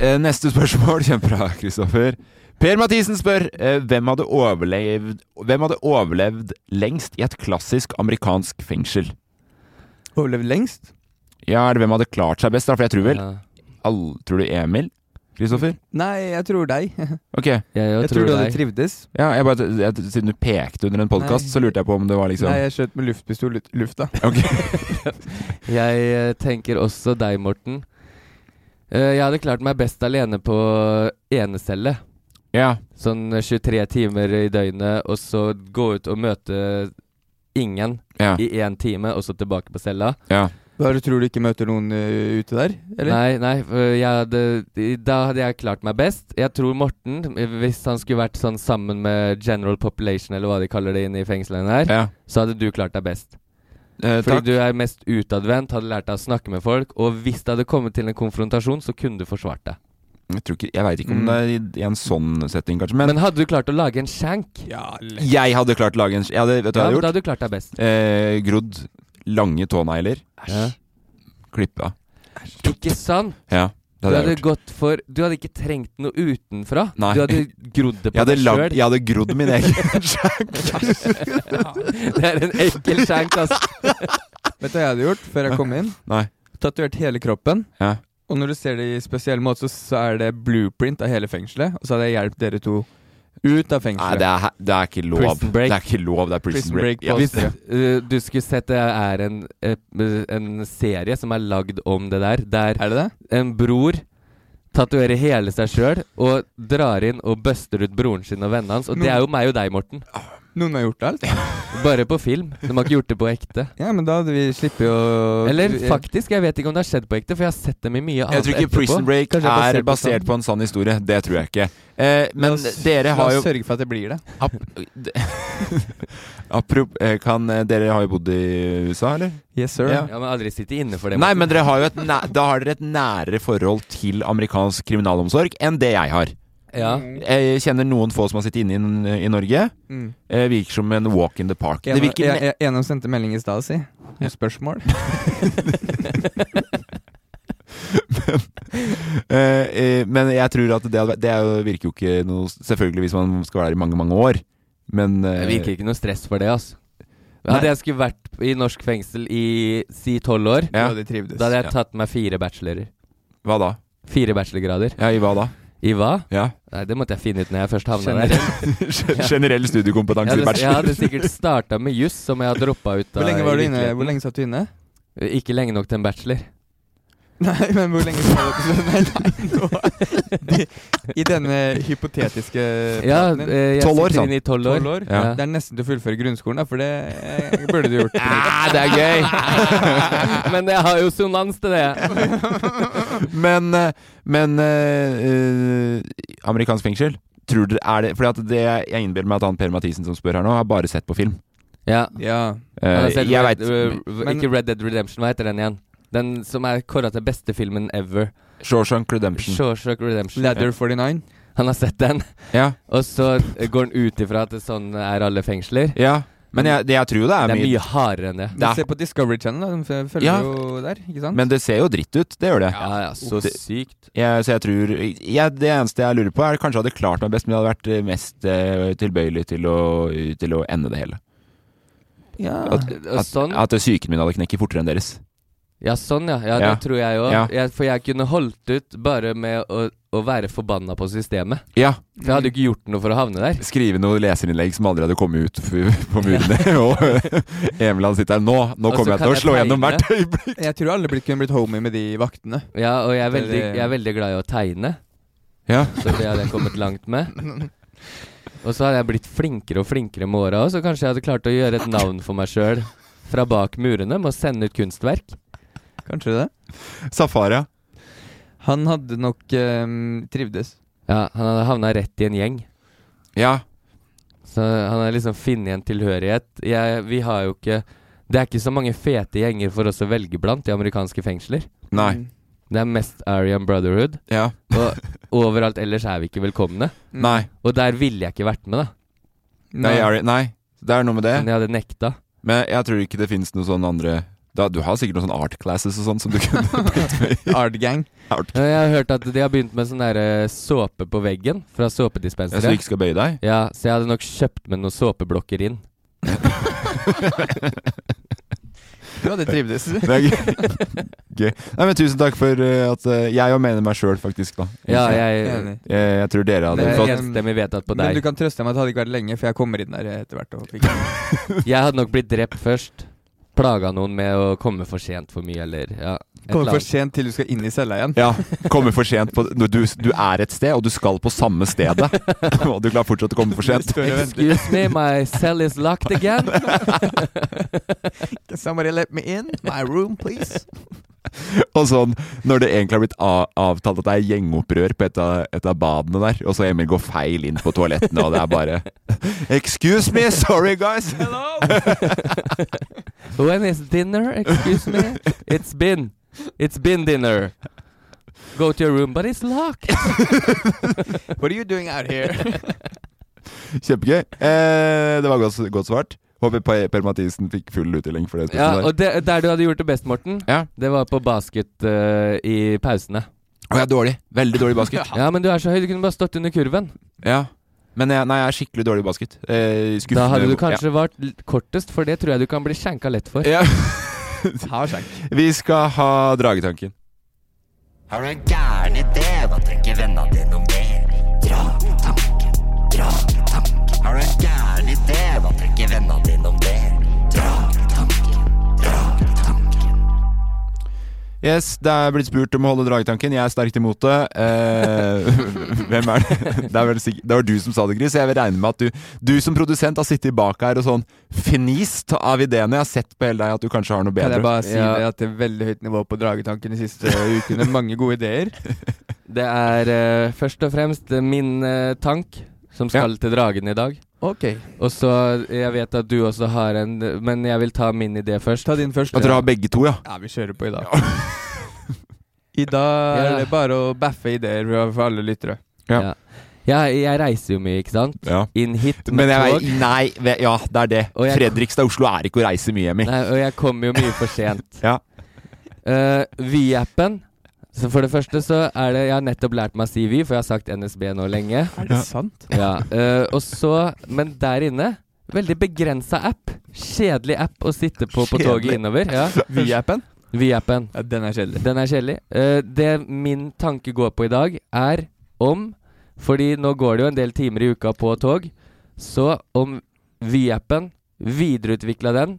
Eh, Neste spørsmål kommer fra Kristoffer. Per Mathisen spør eh, hvem, hadde overlevd, hvem hadde overlevd lengst i et klassisk amerikansk fengsel.
Overlevd lengst?
Ja, eller hvem hadde klart seg best, da? For jeg tror vel
Ja.
all, Tror du Emil? Kristoffer?
Nei, jeg tror deg.
Ok.
Jeg,
Jeg tror du hadde
deg.
trivdes.
Ja, jeg bare, jeg, siden du pekte under en podkast,
Nei.
så lurte jeg på om det var liksom
Nei, jeg skjøt med luftpistol ut i lufta.
Ok.
Jeg eh, tenker også deg, Morten. Eh, jeg hadde klart meg best alene på enecelle.
Ja.
Sånn eh, 23 timer i døgnet, og så gå ut og møte ingen
Ja.
i én time, og så tilbake på cella.
ja.
Bare tror du ikke møter noen uh, ute der? Eller?
Nei, nei, jeg hadde, da hadde jeg klart meg best. Jeg tror Morten, hvis han skulle vært sånn sammen med general population, eller hva de kaller det inne i fengslene her,
ja.
så hadde du klart deg best.
Eh,
Fordi
takk.
du er mest utadvendt, hadde lært deg å snakke med folk, og hvis det hadde kommet til en konfrontasjon, så kunne du forsvart deg.
Jeg, tror ikke, jeg veit ikke om det er i, i en sånn setting, kanskje. Men,
Men hadde du klart å lage en shank,
Ja,
jeg hadde klart å lage en shank. Du
ja, da
hadde
du klart deg best.
Eh, grodd lange tånegler.
Æsj.
Klippa.
Ikke sant?
Ja, det
Du
hadde jeg
hadde
gjort.
gått for Du hadde ikke trengt noe utenfra.
Nei.
Du hadde grodd det på deg sjøl.
jeg hadde grodd min egen skjenk.
Det er en ekkel skjenk, altså.
Vet du hva jeg hadde gjort før jeg kom inn?
Nei.
Tatovert hele kroppen.
Ja.
Og når du ser det i spesiell måte, så, så er det blueprint av hele fengselet. Og så hadde jeg hjulpet dere to ut av
Nei, det er, det er ikke lov.
Prison break.
Det er ikke lov, det er prison,
Prison
break.
break
Ja.
Hvis uh, du skulle sett det er en, eh, en serie som er lagd om det der, der
Er det det?
en bror tatoverer hele seg sjøl og drar inn og buster ut broren sin og vennene hans. Og det er jo meg og deg, Morten.
Noen har gjort det, alt?
Bare på film. De har ikke gjort det på ekte.
Ja, men da hadde vi sluppet å
Eller faktisk, jeg vet ikke om det har skjedd på ekte, for jeg har sett dem i mye annet etterpå.
Jeg tror ikke
etterpå.
Prison Break er
basert sann-
på en sann historie. Det tror jeg ikke. Eh, men
oss-
dere
La
har
oss
jo
sørge for at det blir det.
ap, Aprop, eh, kan, eh, Dere har jo bodd i USA, eller?
Yes, sir.
Ja.
Ja, men aldri sittet inne for det.
Nei, men dere har jo et næ da har dere et nærere forhold til amerikansk kriminalomsorg enn det jeg har.
Ja.
Jeg kjenner noen få som har sittet inne i, i Norge.
Mm.
Eh, virker som en walk in the park. Det
En,
virker
en, en, sendte melding i stad, si. Med spørsmål.
men, eh, men jeg tror at det, det er virker jo ikke noe Selvfølgelig hvis man skal være der i mange, mange år, men eh,
Det virker ikke noe stress for det, altså.
Nei.
Hadde jeg skulle vært i norsk fengsel i si tolv år,
Ja.
Da hadde jeg tatt meg fire bachelorer.
Hva da?
Fire bachelorgrader.
Ja, i hva da?
I hva?
Ja.
Nei, det måtte jeg finne ut når jeg først havna der.
Generell studiekompetanse i
bachelor. jeg hadde sikkert starta med juss, som jeg har droppa ut av
Hvor lenge var du inne? Hvor lenge satt du inne?
Ikke lenge nok til en bachelor.
Nei, men hvor lenge skal du Nei, nei, nå de, I denne hypotetiske
Ja, eh, jeg
12 år,
sitter i tolv år.
12 år?
Ja.
Det er nesten til å fullføre grunnskolen, da, for det eh, burde du gjort.
Ja, det er gøy!
Men jeg har jo sonans til det.
men eh, men eh, eh, amerikansk fengsel Tror dere er det Fordi at det jeg innbiller meg at han Per Mathisen som spør her nå, har bare sett på film.
Ja.
Ja.
Uh,
jeg vet
men-
Ikke Red Dead Redemption, hva heter den igjen? Den som er kåra til beste filmen ever.
Shawshank Redemption.
Shawshank Redemption.
Leather 49.
Han har sett den,
Ja.
og så går han ut ifra at sånn er alle fengsler.
ja. Men jeg, det, jeg tror det er,
Det er
mye
hardere enn det.
Det er-
se på Discovery Channel, da. De følger
Ja.
jo der, ikke sant?
Men det ser jo dritt ut. Det gjør det.
Ja, ja, så
Det-
sykt.
Jeg, så jeg tror jeg, Det eneste jeg lurer på, er kanskje hadde klart meg best, men jeg hadde vært eh, mest eh, tilbøyelig til å, til å ende det hele.
ja.
At, at,
sånn,
at psyken min hadde knekket fortere enn deres.
Ja, sånn, ja. ja.
Ja.
Det tror jeg òg.
Ja.
For jeg kunne holdt ut bare med å, å være forbanna på systemet.
Ja.
For jeg hadde jo ikke gjort noe for å havne der.
Skrive noe leserinnlegg som aldri hadde kommet ut f- på murene. og Emil han sitter her nå. Nå
Og så
kommer jeg
kan
til å
jeg
slå gjennom hvert øyeblikk.
Jeg tror alle blir- kunne blitt homie med de vaktene.
Ja, og jeg er,
Det-
veldig,
det-
jeg er veldig glad i å tegne,
Ja.
så det hadde jeg kommet langt med. Og så hadde jeg blitt flinkere og flinkere med åra òg, så kanskje jeg hadde klart å gjøre et navn for meg sjøl fra bak murene med å sende ut kunstverk.
Kanskje det?
Safaria.
Han hadde nok ehm, trivdes.
Ja, han hadde havna rett i en gjeng.
Ja.
Så han har liksom funnet en tilhørighet. Jeg, vi har jo ikke Det er ikke så mange fete gjenger for oss å velge blant i amerikanske fengsler.
Nei.
Mm.
Det er mest Aryan Brotherhood,
Ja.
og overalt ellers er vi ikke velkomne.
Mm.
Nei.
Og der ville jeg ikke vært med, da.
Nei, Ari, nei. Det er noe med det.
Men jeg hadde nekta.
Men jeg tror ikke det finnes noen sånne andre da, Du har sikkert noen sånne art classes og sånn som du kunne blitt med i.
Art Gang.
Art.
Jeg har hørt at de har begynt med sånn der eh, såpe på veggen fra
Ja, så du ikke skal bøye deg?
Ja, så jeg hadde nok kjøpt med noen såpeblokker inn.
Du hadde trivdes.
Det er gøy. gøy. Nei, men Tusen takk for eh, at eh, jeg òg mener meg sjøl, faktisk. da
Ja, jeg,
jeg, jeg tror dere hadde
det
fått
enstemmig vedtatt på
Men du kan trøste meg at det hadde ikke vært lenge, for jeg kommer inn der etter hvert. Og fikk
Jeg hadde nok blitt drept først. Plaga noen med å komme for sent for mye, eller ja. Komme
for sent til du skal inn i cella igjen.
Ja, Komme for sent på du, du er et sted, og du skal på samme stedet. og du klarer fortsatt å komme for sent.
Excuse me, my cell is locked again.
Can somebody let me in? My room, please.
Og sånn, når det egentlig har blitt avtalt at det er gjengopprør på et av, et av badene der, og så Emil går feil inn på toalettene, og det er bare Excuse me, sorry guys. Hello.
When is dinner? Excuse me. It's been. It's been dinner. Go to your room, but it's locked.
What are you doing out here?
Kjempegøy. Eh, det var godt, godt svart. Håper Per, per Mathisen fikk full utdeling for det.
Ja, og det, der du hadde gjort det best, Morten,
Ja.
det var på basket uh, i pausene.
Å, jeg er dårlig. Veldig dårlig i basket.
Ja, men du er så høy, du kunne bare stått under kurven.
Ja. Men jeg, nei, jeg er skikkelig dårlig i basket. Eh.
Da hadde du kanskje vært kortest, for det tror jeg du kan bli skjenka lett for.
ja.
Ha skjenk.
Vi skal ha Dragetanken.
Har du en gæren idé, hva tenker vennene
Yes, det er blitt spurt om å holde Dragetanken. Jeg er sterkt imot det. Eh, hvem er det? Det, er sikkert, det var du som sa det, Gris. Jeg vil regne med at du, du som produsent har sittet bak her og sånn fnist av ideene. Jeg har sett på hele deg at du kanskje har noe bedre.
Kan jeg bare si
Ja.
det at det er veldig høyt nivå på Dragetanken de siste ukene. Mange gode ideer.
Det er uh, først og fremst min uh, tank som skal til Dragen i dag.
Ok.
Og så Jeg vet at du også har en, men jeg vil ta min idé først.
Ta din først.
At dere har begge to, ja.
Ja, vi kjører på i dag. I dag er det bare å baffe ideer for alle lyttere.
Ja.
Ja. Jeg, jeg reiser jo mye, ikke sant?
ja.
Inn hit med
Men jeg,
tog.
nei, ja, det er det.
Jeg-
Fredrikstad Oslo er ikke å reise mye, Emil.
Nei, og jeg kommer jo mye for sent.
Ja.
Uh, Vy-appen Så for det første så er det Jeg har nettopp lært meg å si Vy, for jeg har sagt NSB nå lenge.
Er det sant?
Ja, Uh, og så Men der inne Veldig begrensa app. Kjedelig app å sitte på på toget innover. Ja.
Vy-appen?
Vy-appen.
Ja, den er kjedelig.
Den er kjedelig. Uh, det min tanke går på i dag, er om Fordi nå går det jo en del timer i uka på tog. Så om Vy-appen videreutvikla den,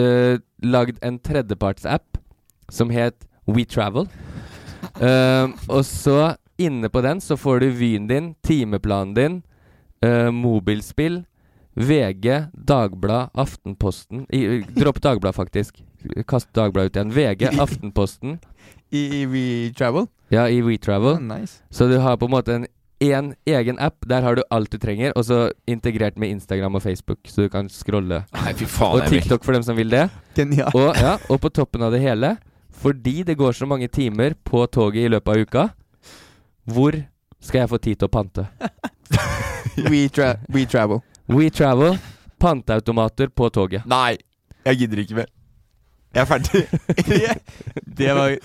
uh, lagd en tredjepartsapp som het WeTravel. Uh, og så inne på den så får du Vyen din, timeplanen din, uh, mobilspill, VG, Dagblad, Aftenposten i, Dropp Dagblad, faktisk. Kast Dagblad ut igjen. VG, Aftenposten.
I, i WeTravel?
Ja, i WeTravel.
Ah, nice.
Så du har på en måte en én egen app. Der har du alt du trenger, og så integrert med Instagram og Facebook, så du kan scrolle.
Nei, faen,
Og TikTok for dem som vil det.
Genial.
Og, ja, og på toppen av det hele, fordi det går så mange timer på toget i løpet av uka, hvor skal jeg få tid til å pante?
We travel
We travel panteautomater på toget.
Nei, jeg gidder ikke mer. Jeg er ferdig.
Det var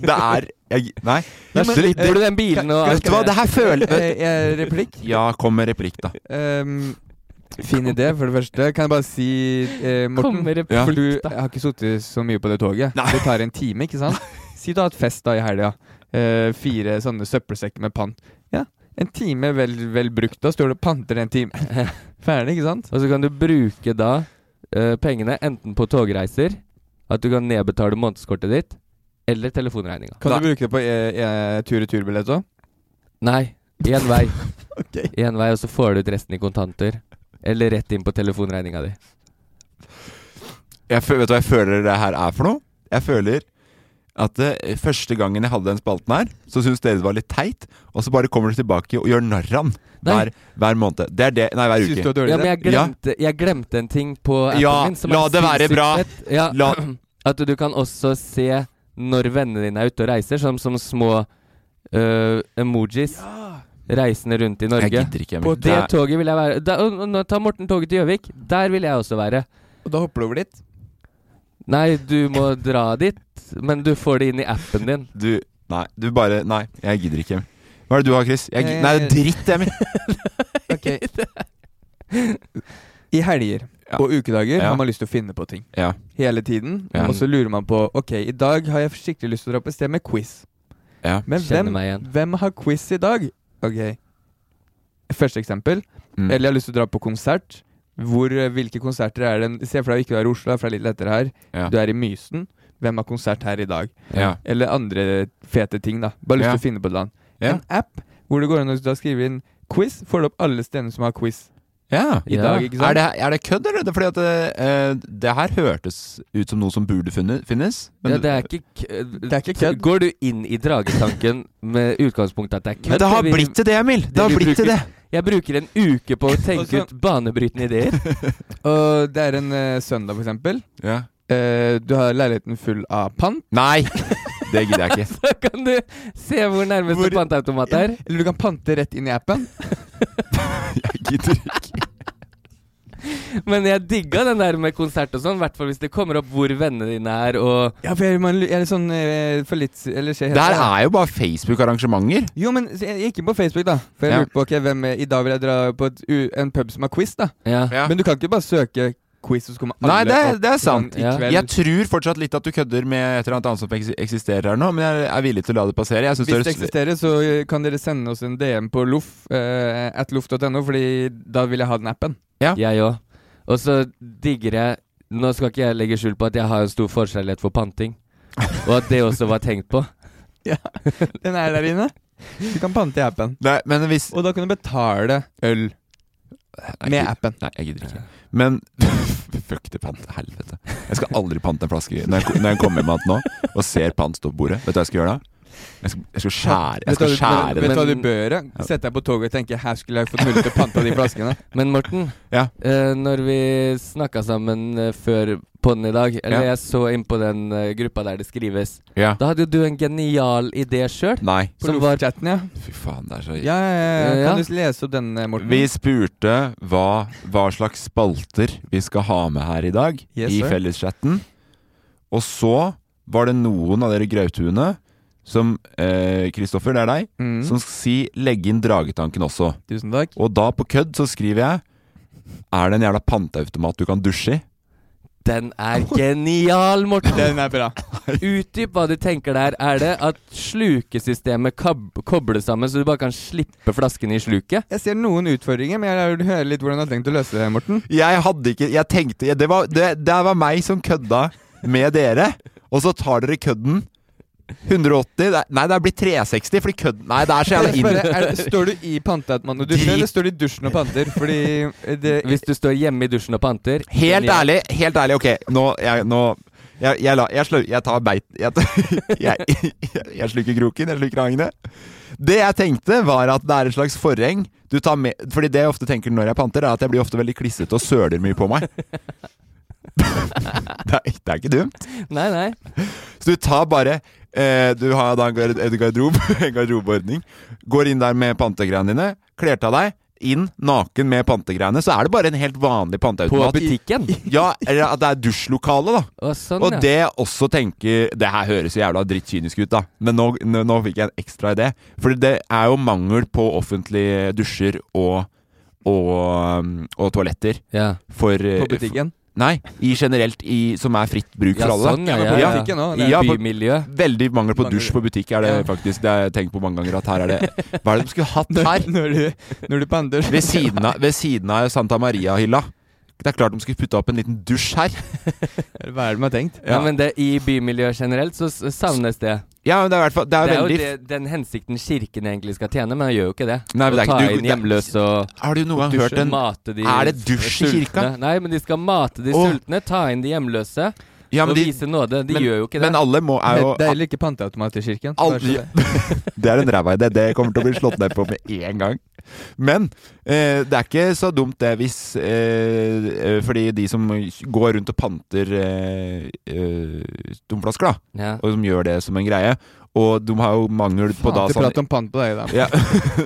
Det er jeg, Nei.
Ja,
men-
slipper du den bilen og
Vet du hva, det her føler
Eh, eh, Replikk?
Ja, kom med replikk, da.
Ehm, fin idé, for det første. Kan jeg bare si, eh, Morten
Ja.
For du
jeg
har ikke sittet så mye på det toget.
Nei.
Det tar en time, ikke sant? Si du har hatt fest da i helga. Eh, fire sånne søppelsekker med pant. Ja, en time vel, vel brukt. Da står du og panter en time. Ferdig, ikke sant?
Og så kan du bruke da eh, pengene enten på togreiser, at du kan nedbetale månedskortet ditt, eller telefonregninga.
Kan
da.
du bruke det på e e tur-retur-billett òg?
Nei, én vei.
Ok.
Én vei, og så får du ut resten i kontanter. Eller rett inn på telefonregninga di.
Jeg, vet du hva jeg føler det her er for noe? Jeg føler at det, første gangen jeg hadde den spalten her, så syntes dere det var litt teit, og så bare kommer dere tilbake og gjør narr av den hver, hver måned. Det er det Nei, hver uke.
Ja, men jeg glemte, jeg glemte en ting på appen
Ja,
min. som
la
er
det være bra.
Ja,
La-
at du kan også se når vennene dine er ute og reiser, som, som små uh, emojis. Reisende rundt i Norge.
Jeg gidder ikke.
På det
Nei.
toget vil jeg være. Da, og, og, nå Morten toget til Gjøvik. Der vil jeg også være.
Og da hopper du over dit?
Nei, du må dra dit, men du får det inn i appen din.
Du Nei, du bare Nei, jeg gidder ikke. Hva er det du har, Chris? Jeg, nei, det er dritt, Emil.
I helger
Ja.
og ukedager
Ja.
har man lyst til å finne på ting.
Ja.
Hele tiden.
Ja.
Og så lurer man på Ok, i dag har jeg skikkelig lyst til å dra på et sted med quiz.
ja.
Men hvem,
meg igjen.
hvem har quiz i dag? Ok. Første eksempel.
Mm.
Eller jeg har lyst til å dra på konsert. Hvor, eh, hvilke konserter er det Se for deg ikke du er i Oslo, det er litt lettere her.
Ja.
Du er i Mysen. Hvem har konsert her i dag?
Ja.
Eller andre fete ting, da. Bare lyst
Ja.
til å finne på et eller annet.
Ja.
En app hvor det går an å skrive inn quiz, får du opp alle stedene som har quiz
ja.
i
Ja.
dag, ikke sant?
Er det, er det kødd, eller? Det er fordi at det, eh, det her hørtes ut som noe som burde funne, finnes.
Ja, det er ikke
Det er ikke kødd.
Går du inn i dragetanken med utgangspunkt at det er kødd?
Men det har blitt til det, Emil! Det har blitt til det!
Jeg bruker en uke på å tenke ut banebrytende ideer.
Og det er en uh, søndag, for eksempel.
Ja.
Uh, du har leiligheten full av pant.
Nei! Det gidder jeg ikke.
Så kan du se hvor nærmeste
Hvor-
panteautomat er.
Eller du kan pante rett inn i appen.
Jeg gidder ikke.
Men jeg digga den der med konsert og sånn, i hvert fall hvis det kommer opp hvor vennene dine er og
Ja, for jeg, man, jeg er litt sånn eh, for litt Eller skjer
Der er jo bare Facebook-arrangementer.
Jo, men ikke jeg gikk inn på Facebook, da. For jeg
Ja.
lurte på ok, hvem er, I dag vil jeg dra på et, u, en pub som har quiz, da.
Ja.
Ja.
Men du kan ikke bare søke quiz, og så kommer alle
Nei, det, er-
opp
det er sant.
sånn i kveld.
Jeg tror fortsatt litt at du kødder med et eller annet annet som eks- eksisterer her nå, men jeg er villig til å la det passere. Jeg synes
Hvis det
det høres-
eksisterer, så eh, kan dere sende oss en DM på loff, eh, at loff.no, Fordi da vil jeg ha den appen.
Ja.
Jeg òg. Og så digger jeg Nå skal ikke jeg legge skjul på at jeg har en stor forkjærlighet for panting. Og at det også var tenkt på.
Den er der inne. Du kan pante i appen.
Nei, men hvis
Og da kan du betale øl med appen.
Nei, jeg gidder ikke. Men Fuck det pant. Helvete. Jeg skal aldri pante en flaske når jeg, når jeg kommer hjem nå og ser pant stå på bordet. Vet du hva jeg skal gjøre da? Jeg skal, jeg skal skjære Jeg skal skjære
du- vet du hva du bør gjøre? Sette deg på toget og tenke 'her skulle jeg fått mulighet til å pante de flaskene'.
Men Morten,
Ja.
eh, når vi snakka sammen eh, før den i dag, eller
Ja.
jeg så inn på den uh, gruppa der det skrives,
Ja.
da hadde jo du en genial idé sjøl.
På Loff-chatten, ja.
Fy faen, det er så
Ja, ja, ja.
Ja.
Kan du lese opp den, eh, Morten?
Vi spurte hva, hva slags spalter vi skal ha med her i dag
Yes,
i felleschatten. Og så var det noen av dere grauthuene som eh, Kristoffer, det er deg,
Mm.
som skal si 'legge inn dragetanken' også.
Tusen takk.
Og da på kødd så skriver jeg Er det en jævla panteautomat du kan dusje i?
Den er genial, Morten!
Den er bra.
Utdyp hva du tenker der. Er det at slukesystemet kobles sammen, så du bare kan slippe flaskene i sluket?
Jeg ser noen utfordringer, men jeg vil høre litt hvordan du har tenkt å løse det, Morten.
Jeg hadde ikke Jeg tenkte Det var, det, det var meg som kødda med dere, og så tar dere kødden 180 Nei, det er blitt 360, fordi kødden Nei, det er så jævla inn...
står du i panteautomaten og dusjer,
Drit.
eller står du i dusjen og panter? Fordi det
Hvis du står hjemme i dusjen og panter
Helt
jeg...
ærlig, helt ærlig, ok Nå, jeg, nå jeg, jeg, la, jeg, slur, jeg tar beit Jeg, jeg, jeg, jeg slukker kroken, jeg slukker hangene Det jeg tenkte var at det er et slags forheng Du tar med Fordi det jeg ofte tenker når jeg panter Er at jeg blir ofte veldig klissete og søler mye på meg det, er, det er ikke dumt
Nei, nei.
Så du tar bare eh, Du har da en garderob en garderobe, en garderobeordning. Går inn der med pantegreiene dine, kler av deg, inn naken med pantegreiene. Så er det bare en helt vanlig
På butikken?
Ja, eller at det er dusjlokale, da.
Og, sånn,
Og det jeg også tenker Det her høres jo jævla drittkynisk ut, da. Men nå, nå, nå fikk jeg en ekstra idé. For det er jo mangel på offentlige dusjer og og, um, og toaletter
Ja.
for
på butikken.
Nei, i generelt i, som er fritt bruk
Ja,
for alle.
sånn, ja,
Ja,
ja, ja.
det er
Ja,
Bymiljø.
Veldig mangel på dusj på butikk er det
Ja.
faktisk. Det har jeg tenkt på mange ganger at her er det Hva er det de skulle hatt her?
Når, når, du, når du.
Ved siden av, ved siden av Santa Maria-hylla. Det er klart de skulle putte opp en liten dusj her.
Hva er det de har tenkt?
Ja. men det, i bymiljø generelt så savnes det.
Ja, men det er hvert fall Det er,
Det er jo det, den hensikten kirken egentlig skal tjene, men han gjør jo ikke det.
Nei, det
Å
er
ta
ikke- du-
inn hjemløse og
Har du noen
dusje,
hørt en
de
Er det dusj i
sultne.
kirka?
Nei, men de skal mate de
Åh.
sultne, ta inn de hjemløse
Ja, men de,
vise nåde. De
men-
gjør jo ikke det.
men alle må er jo
Det er heller ikke panteautomat i kirken.
Al-
bare så
ja.
det-
er en ræva idé. Det kommer til å bli slått ned på med en gang. Men eh, det er ikke så dumt det hvis eh, eh, Fordi de som går rundt og panter eh, eh, tomflasker, da,
Ja.
og som gjør det som en greie Og de har jo mangel på da sånn
prat om pant på deg, da.
ja.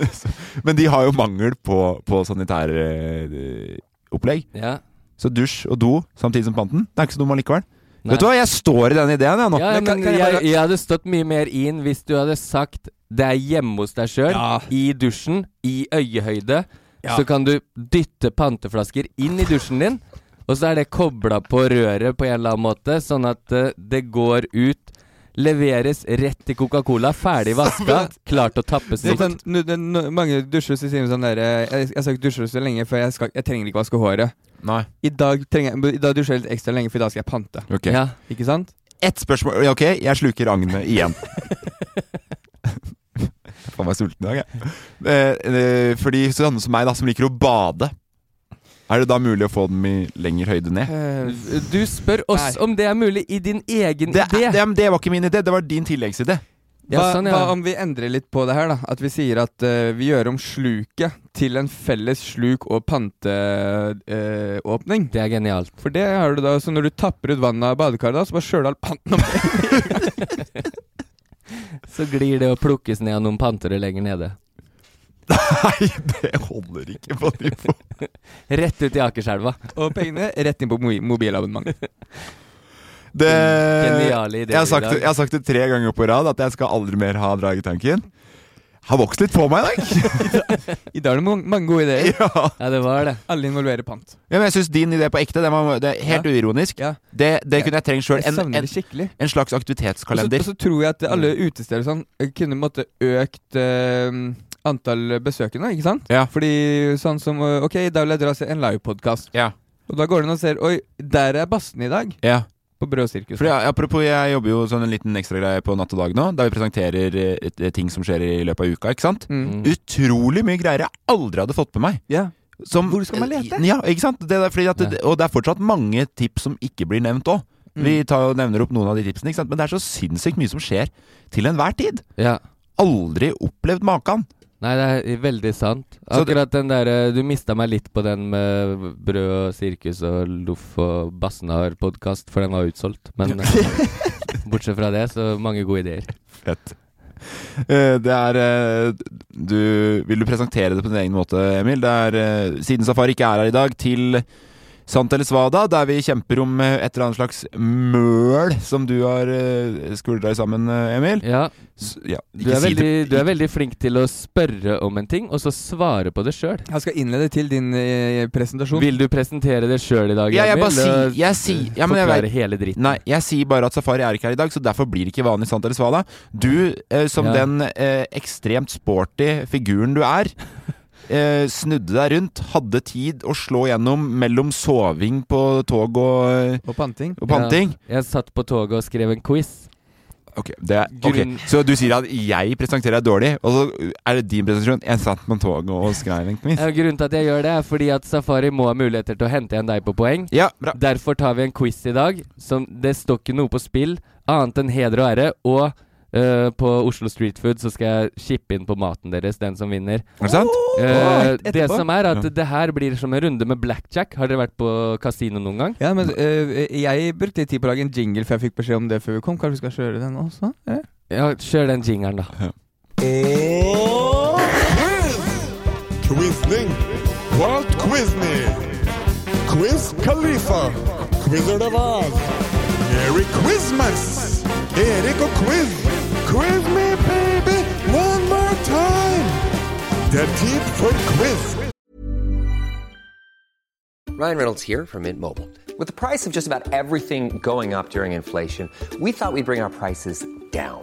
Men de har jo mangel på, på sanitæropplegg.
Ja.
Så dusj og do samtidig som panten, det er ikke så dumt allikevel.
Nei.
Vet du hva, jeg står i den ideen, jeg nå.
Ja,
Men kan- kan jeg
jeg,
bare-
jeg hadde stått mye mer inn hvis du hadde sagt det er hjemme hos deg sjøl,
Ja.
i dusjen, i øyehøyde.
Ja.
Så kan du dytte panteflasker inn i dusjen din, og så er det kobla på røret på en eller annen måte, sånn at eh, det går ut. Leveres rett til Coca-Cola, ferdig vaska, klart å tappes
er sånn, mange dusjer så sier sånn der eh, Jeg, jeg skal ikke dusje så lenge, for jeg, skal, jeg trenger ikke vaske håret.
Nei.
I dag, trenger, jeg- I dag dusjer jeg litt ekstra lenge, for i dag skal jeg pante.
Ok.
Ja.
Ikke sant?
Ett spørsmål. Ja, Ok, jeg sluker agnet igjen. Jeg Faen meg sulten i dag, jeg. Eh, eh, fordi sånne som meg, da, som liker å bade, er det da mulig å få dem i lengre høyde ned?
Eh,
Du spør oss
Nei.
om det er mulig i din egen
Det,
idé.
det, det var ikke min idé, det var din tilleggsidé.
Ja,
hva,
sånn, ja.
hva om vi endrer litt på det her, da? At vi sier at uh, vi gjør om sluket til en felles sluk- og panteåpning.
Det er genialt.
For det har du da, så når du tapper ut vannet av badekaret, da, så bare skjøler du all panten opp.
Så glir det og plukkes ned av noen pantere lenger nede.
Nei, det holder ikke på nivå.
Rett ut i Akerselva.
og pengene rett inn på mo mobilabonnement.
Det,
Geniale ideer
jeg, har sagt, jeg har sagt det tre ganger på rad at jeg skal aldri mer ha dragetanken. Har vokst litt på meg i dag.
I dag er det mange, gode ideer.
ja.
Ja, det var det.
Alle involverer pant.
ja, men jeg syns din idé på ekte Den var, det er helt uironisk.
Ja.
Det, det kunne jeg trengt sjøl. En, en, en slags
Og så-
aktivitetskalender.
Og så tror jeg at alle utesteder sånn eh, kunne måtte økt eh, antall besøkende, ikke sant?
Ja.
Fordi sånn som eh, Ok, da vil jeg dra og se en livepodkast.
Ja.
Og da går den og ser Oi, der er bassen i dag.
ja.
På Brød Sirkus.
Fordi, Apropos, jeg jobber jo sånn en liten ekstragreie på Natt og Dag nå, der vi presenterer eh, et, et, ting som skjer i løpet av uka. ikke sant?
Mm.
Utrolig mye greier jeg aldri hadde fått med meg.
Ja.
Som,
Hvor skal man lete?
Ja, ikke sant? Det er fordi at ja. og det er fortsatt mange tips som ikke blir nevnt òg.
Mm.
Vi tar og nevner opp noen av de tipsene, ikke sant? men det er så sinnssykt mye som skjer til enhver tid.
Ja.
Aldri opplevd maken.
Nei, det er veldig sant. Akkurat den der Du mista meg litt på den med Brød og sirkus og Loff og Bassenar-podkast, for den var utsolgt. Men bortsett fra det, så mange gode ideer.
Fett. Eh, Det er eh, du, Vil du presentere det på din egen måte, Emil? Det er, eh, siden Safari ikke er her i dag, til Sant eller svada, der vi kjemper om eh, et eller annet slags møl som du har skuldra i sammen, eh, Emil.
Ja.
S ja,
Du er, veldig, du er veldig flink til å spørre om en ting, og så svare på det sjøl.
Jeg skal innlede til din eh, presentasjon.
Vil du presentere det sjøl i dag, Emil?
Ja, jeg bare sier jeg sier- ja, men jeg vet-
hele dritten.
Nei, jeg sier bare at Safari er ikke her i dag, så derfor blir det ikke vanlig sant eller svada. Du, eh, som
Ja.
den eh, ekstremt sporty figuren du er, eh, snudde deg rundt, hadde tid å slå gjennom mellom soving på tog og,
Og panting.
og panting.
Ja, jeg satt på toget og skrev en quiz.
Ok, det er,
okay,
Så du sier at jeg presenterer deg dårlig, og så er det din presentasjon? Jeg satt på toget og skrev en quiz.
Ja, grunnen til at jeg gjør det, er fordi at Safari må ha muligheter til å hente igjen deg på poeng.
Ja, bra.
Derfor tar vi en quiz i dag. Som det står ikke noe på spill annet enn heder og ære. Og eh, på Oslo Street Food så skal jeg chippe inn på maten deres, den som vinner.
Er det sant?
Uh,
oh,
det som er at
Ja.
det her blir som en runde med blackjack. Har dere vært på kasino noen gang?
Ja, men uh, jeg brukte litt tid på å lage en jingle, for jeg fikk beskjed om det før vi kom. Kanskje vi skal kjøre den også? Eh?
Ja, kjør den jingelen, da.
Og Quizning. Walt Quizney. Quiz Khalifa. Quizer det var. Merry Quizmas. Erik og Quiz. Quiz me, baby, one more time. Er tid for quiz.
Ryan Reynolds here from Mint Mobile. With the price of just about everything going up during inflation, we thought we'd bring our prices down.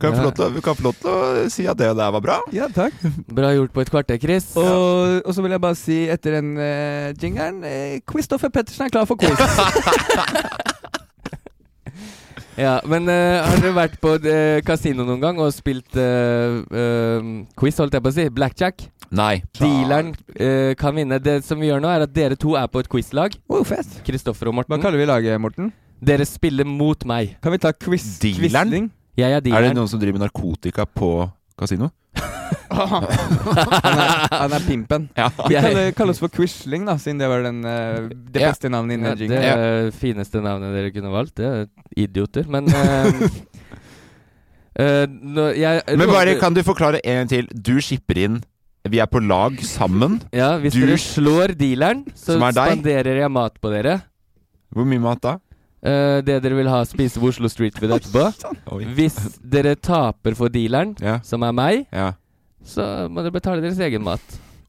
kan, jeg få lov til, kan jeg få lov til å si at det der var bra?
Ja, takk.
Bra gjort på et kvarter, Chris.
Og, og så vil jeg bare si etter den uh, jingeren uh, Christopher Pettersen er klar for quiz.
Ja, men uh, har dere vært på uh, kasino noen gang og spilt eh, eh, quiz, holdt jeg på å si? Blackjack?
Nei.
Dealeren uh, kan vinne. Det som vi gjør nå, er at dere to er på et quizlag.
oh.
Kristoffer og
Hva kaller vi laget, Morten?
Dere spiller mot meg.
Kan vi ta quiz?
Dealeren?
quizling?
Jeg er
Er det noen som driver med narkotika på kasino?
han, er, han er pimpen.
Ja.
Vi kan kaller oss for Quisling, da, siden det var den, eh, det
Ja.
beste navnet
Ja,
innen
det
jingle.
det ja. fineste navnet dere kunne valgt. Det er idioter. Men uh, eh, nå, jeg,
Men bare kan du forklare en gang til. Du skipper inn Vi er på lag sammen.
Ja, Hvis
du-
dere slår dealeren, så
er
spanderer jeg mat på dere.
Hvor mye mat da?
Eh, det dere vil ha, spise på Oslo Street Food etterpå.
Oi.
Hvis dere taper for dealeren,
Ja.
som er meg,
ja.
så må dere betale deres egen mat.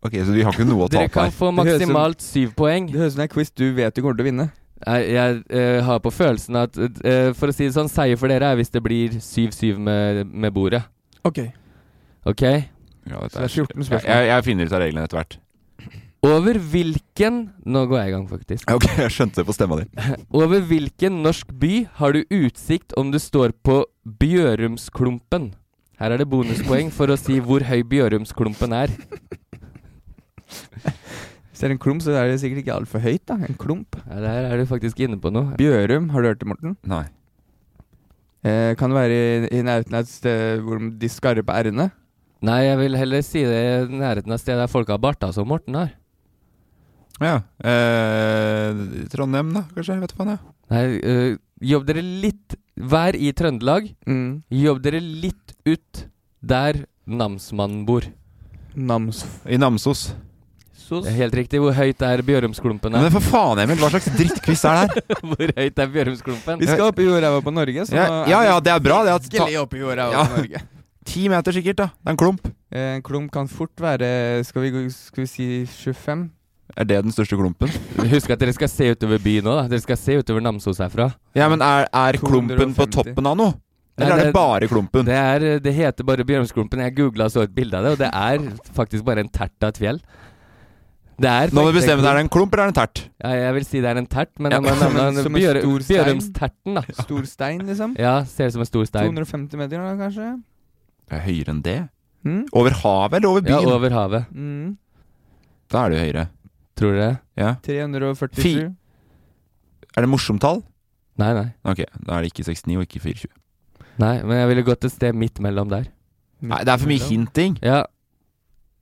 Ok, så vi har ikke noe å
Dere
tape
kan
her.
få
Det høres ut-
maksimalt syv poeng.
Det høres ut som en quiz du vet du kommer til å vinne.
Jeg, jeg eh, har på følelsen at eh, For å si det sånn, seier for dere er hvis det blir 7-7 med, med bordet.
Ok.
Ok?
Ja, dette
Så det er 14 spørsmål.
Jeg, jeg finner ut av reglene etter hvert.
Over hvilken Nå går jeg i gang, faktisk.
Ok, jeg skjønte det på stemma di.
Over hvilken norsk by har du utsikt om du står på Bjørumsklumpen? Her er det bonuspoeng for å si hvor høy Bjørumsklumpen er.
Hvis det er en klump, så er det sikkert ikke altfor høyt, da. En klump.
Ja, Der er du faktisk inne på noe.
Bjørum, har du hørt det, Morten?
Nei.
Eh, kan det være i, i nærheten av et sted hvor de skarpe på r-ene?
Nei, jeg vil heller si det i nærheten av stedet der folk har barter, som Morten har.
Ja. Eh, Trondheim, da, kanskje? Jeg vet faen, jeg.
Nei, øh, jobb dere litt Vær i Trøndelag.
Mm.
Jobb dere litt ut der namsmannen bor.
Nams...
I Namsos.
Det er helt riktig. Hvor høyt er Bjørumsklumpen?
Men for faen, Emil, hva slags drittquiz er det her?
Hvor høyt er Bjørumsklumpen?
Vi skal opp i jordræva på Norge, så
Ja,
nå
ja, ja, det er bra. Det er at
Virkelig opp i jordræva
Ja.
på Norge.
Ti meter sikkert, da. Det er en klump.
Eh, En klump kan fort være Skal vi, skal vi si 25?
Er det den største klumpen?
Husk at dere skal se utover byen nå. da Dere skal se utover Namsos herfra.
Ja, men er, er klumpen på toppen av noe? Eller
Nei,
er det bare klumpen?
Det, er, det heter bare Bjørnsklumpen. Jeg googla og så et bilde av det, og det er faktisk bare en tert av et fjell. Det er
Nå må du bestemme deg, er det
en
klump eller er det en tert?
Ja, jeg vil si det er en tert, men
Ja,
nevne
en-
en
som en
Bjør-
stor stein.
Bjørumsterten, da.
Stor stein, liksom?
Ja, ser ut som en stor stein.
250 meter, da, kanskje?
Det er høyere enn det.
Mm?
Over havet eller over byen?
Ja, over havet.
Mm.
Da er det jo høyere.
Tror dere?
Ja.
347.
Fi- Er det morsomt tall?
Nei, nei.
Ok, da er det ikke 69 og ikke 24.
Nei, men jeg ville gått et sted midt mellom der.
Nei, det er for mye hinting.
Ja.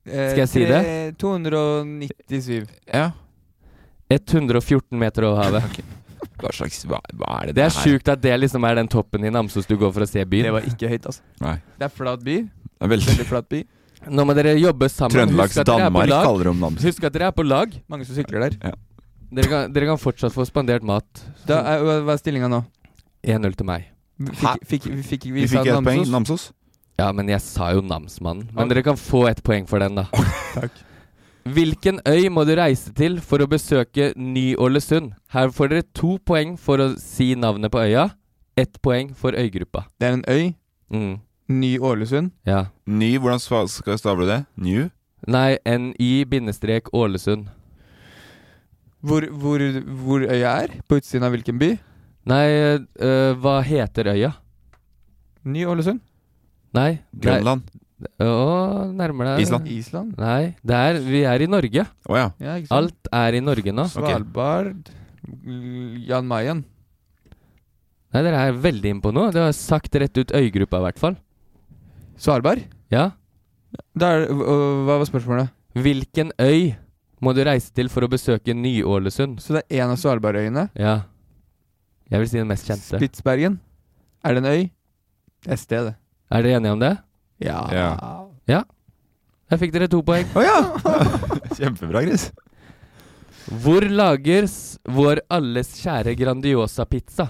Eh,
Skal jeg si det?
297.
Ja.
114 meter over havet.
Hva slags Hva, hva er det
Det er sjukt at det liksom er den toppen i Namsos du går for å se byen.
Det var ikke høyt, altså.
Nei.
Det er flat by.
Det er veldig
Veldig flat by.
Nå må dere jobbe sammen.
Trøndelags Danmark kaller de Namsos.
Husk at dere er på lag.
Mange som sykler der.
Ja.
Dere kan, dere kan fortsatt få spandert mat.
Da er, hva er stillinga nå?
1-0 til meg.
Fikk, fikk, fikk, fikk vi,
Vi fikk ett poeng.
Namsos?
Ja, men jeg sa jo namsmannen. Men dere kan få ett poeng for den, da.
Takk.
Hvilken øy må du reise til for å besøke Ny-Ålesund? Her får dere to poeng for å si navnet på øya. Ett poeng for øygruppa.
Det er en øy.
Mm.
Ny-Ålesund.
Ja.
Ny, hvordan skal jeg stable det? New?
Nei, NY-Ålesund.
Hvor, hvor, hvor øya er? På utsiden av hvilken by?
Nei, øh, hva heter øya?
Ny-Ålesund.
Nei.
Grønland?
Å, nærmer deg.
Island?
Island.
Nei, det er, vi er i Norge.
Oh, ja.
Ja, ikke sant?
Alt er i Norge nå.
Svalbard. Jan Mayen.
Nei, dere er veldig inne på noe. Dere har sagt rett ut øygruppa, i hvert fall.
Svalbard?
Ja.
Da er, hva var spørsmålet?
Hvilken øy må du reise til for å besøke Ny-Ålesund?
Så det er en av Svalbardøyene?
Ja. Jeg vil si den mest kjente.
Spitsbergen? Er det en øy? Det er stedet.
Er dere enige om det?
Ja.
Ja.
Ja. Der fikk dere to poeng.
Å ja! Kjempebra, Gris.
Hvor lages vår alles kjære Grandiosa-pizza?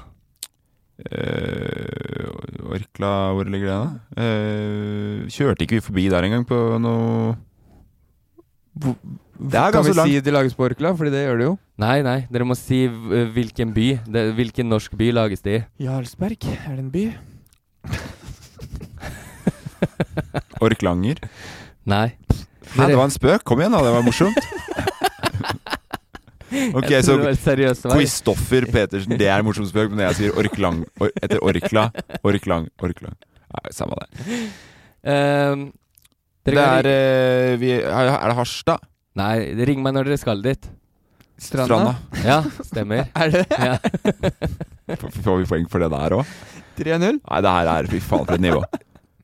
Eh, Orkla, hvor ligger det, da? Uh, kjørte ikke vi forbi der engang på noe Det er
kan
ganske
vi
langt.
si de lages på Orkla? Fordi det gjør det jo.
Nei, nei, dere må si v- hvilken by. Det, hvilken norsk by lages det i.
Jarlsberg, er det en by?
Orklanger?
Nei.
Nei, det var en spøk? Kom igjen, da. Det var morsomt. Ok, så
Quistoffer det.
Petersen, det er en morsom spøk, men jeg sier Orklang or, etter Orkla Orklang, Orklang Nei, Samme det.
Um, dere
Det er eh, vi, Er det Harstad?
Nei, ring meg når dere skal dit.
Stranda?
Ja, stemmer.
Er det?
Ja.
Får vi poeng for det der òg?
3-0?
Nei, det her er fy faen for et nivå.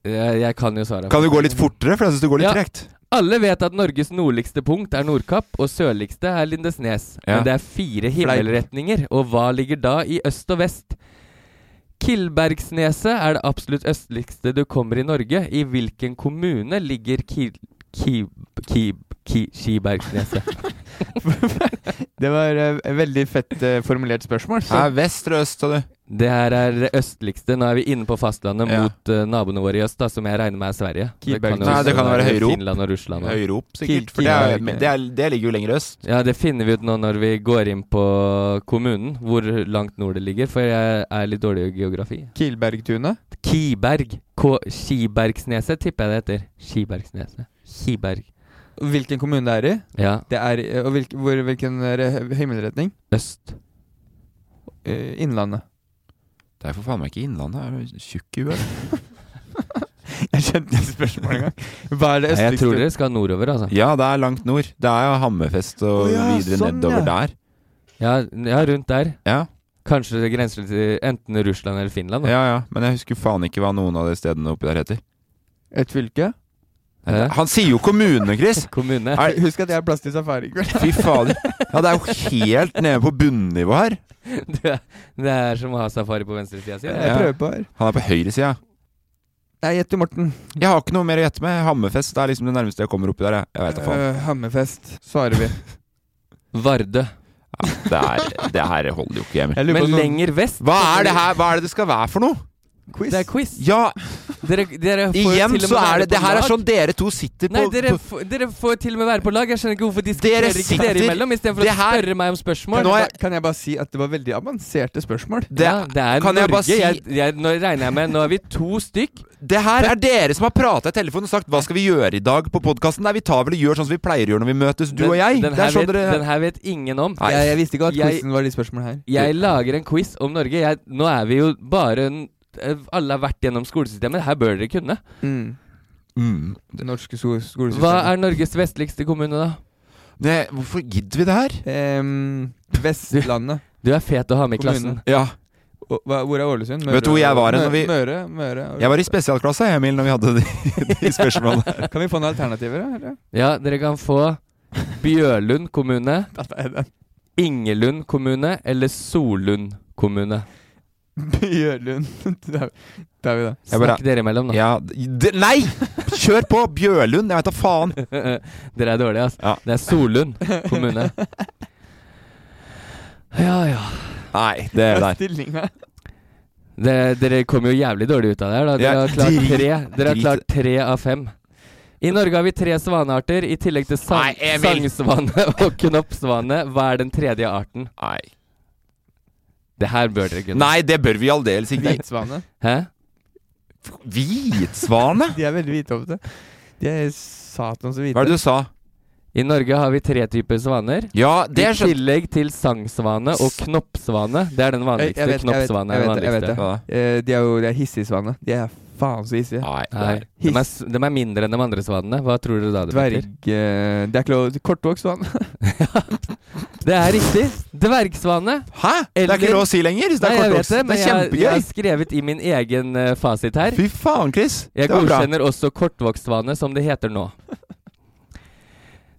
Jeg, jeg kan jo svare.
Kan du gå litt fortere, for jeg syns du går litt
Ja.
tregt.
Alle vet at Norges nordligste punkt er Nordkapp, og sørligste er Lindesnes.
Ja.
Men det er fire himmelretninger, og hva ligger da i øst og vest? Kilbergsneset er det absolutt østligste du kommer i Norge. I hvilken kommune ligger Ki... Ki... Ki... Ki Kibergsneset?
Det var uh, et veldig fett uh, formulert spørsmål. Så.
Hæ, vest eller øst, sa du?
Det her er det østligste. Nå er vi inne på fastlandet
Ja.
mot uh, naboene våre i øst, da, som jeg regner med er Sverige.
Kiberg-
Nei, det kan være høyere opp.
Finland og Russland. og-
Høyere opp, sikkert. For det, er, det, er, det ligger jo lenger øst.
Ja, det finner vi ut nå når vi går inn på kommunen, hvor langt nord det ligger, for jeg er litt dårlig i geografi.
Kilbergtunet?
Kiberg. K Kibergsneset tipper jeg det heter. Kibergsneset. Kiberg.
Hvilken kommune det er i?
Ja.
Det er, og hvilken, hvor, hvilken himmelretning?
Øst.
Eh, Innlandet.
Det er for faen meg ikke Innlandet. Er du tjukk i huet?
Jeg skjønte ikke spørsmålet engang. Hva er det
Nei, jeg tror dere skal nordover, altså.
Ja, det er langt nord. Det er jo Hammerfest og
oh, ja,
videre
sånn,
nedover
ja.
der.
Ja, ja, rundt der.
Ja.
Kanskje det grenser til enten Russland eller Finland. Da.
ja, ja. Men jeg husker faen ikke hva noen av de stedene oppi der heter.
Et fylke?
Hæ?
Han sier jo kommune, Chris!
Kommune.
Er-
Husk at jeg er plass til safari i kveld.
Fy fader. Ja, det er jo helt nede på bunnivå her.
Det er, det er som å ha safari på venstresida si.
Jeg prøver på her.
Han er på høyresida.
Jeg gjetter Morten.
Jeg har ikke noe mer å gjette med. Hammerfest det er liksom det nærmeste jeg kommer oppi der. Jeg, jeg vet da faen.
Uh, Hammerfest, svarer vi.
Vardø.
Ja, det, er, det her holder jo ikke, Emil.
Men
på sånn-
lenger vest
Hva er det her? Hva er det det skal være for noe?
Quiz.
Det er quiz.
Ja,
Dere, dere får
igjen
til og med
så er det Det her er sånn dere to sitter på
Nei, dere, f- dere får til og med være på lag. Jeg skjønner ikke hvorfor
Dere
diskuterer ikke
sitter-
dere imellom istedenfor
Det
å
her-
spørre meg om spørsmål.
Nå er jeg-
Kan jeg bare si at det var veldig avanserte spørsmål?
det,
ja, det er
kan jeg
Norge.
bare si
jeg, jeg, nå regner jeg med Nå er vi to stykk.
Det her er dere som har prata i telefonen og sagt 'hva skal vi gjøre i dag' på podkasten. Nei, vi tar vel og gjør sånn som vi pleier å gjøre når vi møtes, du
Den-
og jeg.
Den
Det er sånn
vet,
dere
den her vet ingen om.
Nei.
Jeg, jeg visste ikke at
Jeg-
quizen var de spørsmålene her.
Jeg lager en quiz om Norge. Jeg, nå er vi jo bare en, Alle har vært gjennom skolesystemet. Her bør dere kunne.
Mm.
mm.
Det norske sko skolesystemet.
Hva er Norges vestligste kommune, da?
det, Hvorfor gidder vi det her?
Um, Vestlandet.
Du er fet å ha med i klassen.
Kommune.
Ja.
Hva, hvor er Ålesund?
Vet du hvor jeg var vi-
Møre? Møre
Jeg var i spesialklasse, Emil, når vi hadde de, de spørsmålene.
Kan vi få noen alternativer? da, Eller?
Ja, dere kan få Bjørlund kommune, Ingelund kommune eller Solund kommune.
Bjørlund. Der der er vi da.
Snakk dere imellom, da.
Ja, det, nei! Kjør på! Bjørlund! Jeg vet da faen.
dere er dårlige, altså.
Ja.
Det er Solund kommune. Ja, ja.
Nei, det er der.
Det, dere kom jo jævlig dårlig ut av det her. da Dere har klart tre Dere har klart tre av fem. I Norge har vi tre svanearter, i tillegg til sang sangsvane og knoppsvane. Hva er den tredje arten?
Nei.
Det her bør dere kunne.
Nei, det bør vi aldeles ikke.
Hvitsvane.
Hæ?
Hvitsvane?
De er veldig hvite. De er satans hvite.
Hva er det du sa?
I Norge har vi tre typer svaner.
Ja, det er I
tillegg til sangsvane og knoppsvane. Det er den
Jeg,
vanligste.
jeg vet, jeg vet,
Knoppsvane er den
vanligste. jeg vet det. Eh, De er jo de er hissige-svane. De er faen så hissige.
Nei,
Nei, de er, de er mindre enn de andre svanene. Hva tror du da det
Dverg...
betyr?
eh, Det er ikke lov Kortvokst svan.
Det er riktig. Dvergsvane.
Hæ? Det er ikke lov å si lenger. Det
Nei,
er kortvokst.
det,
Det
er
er
jeg, jeg har skrevet i min egen uh, fasit her.
Fy faen, Chris.
Jeg
Det var bra.
godkjenner også kortvokstvane, som det heter nå.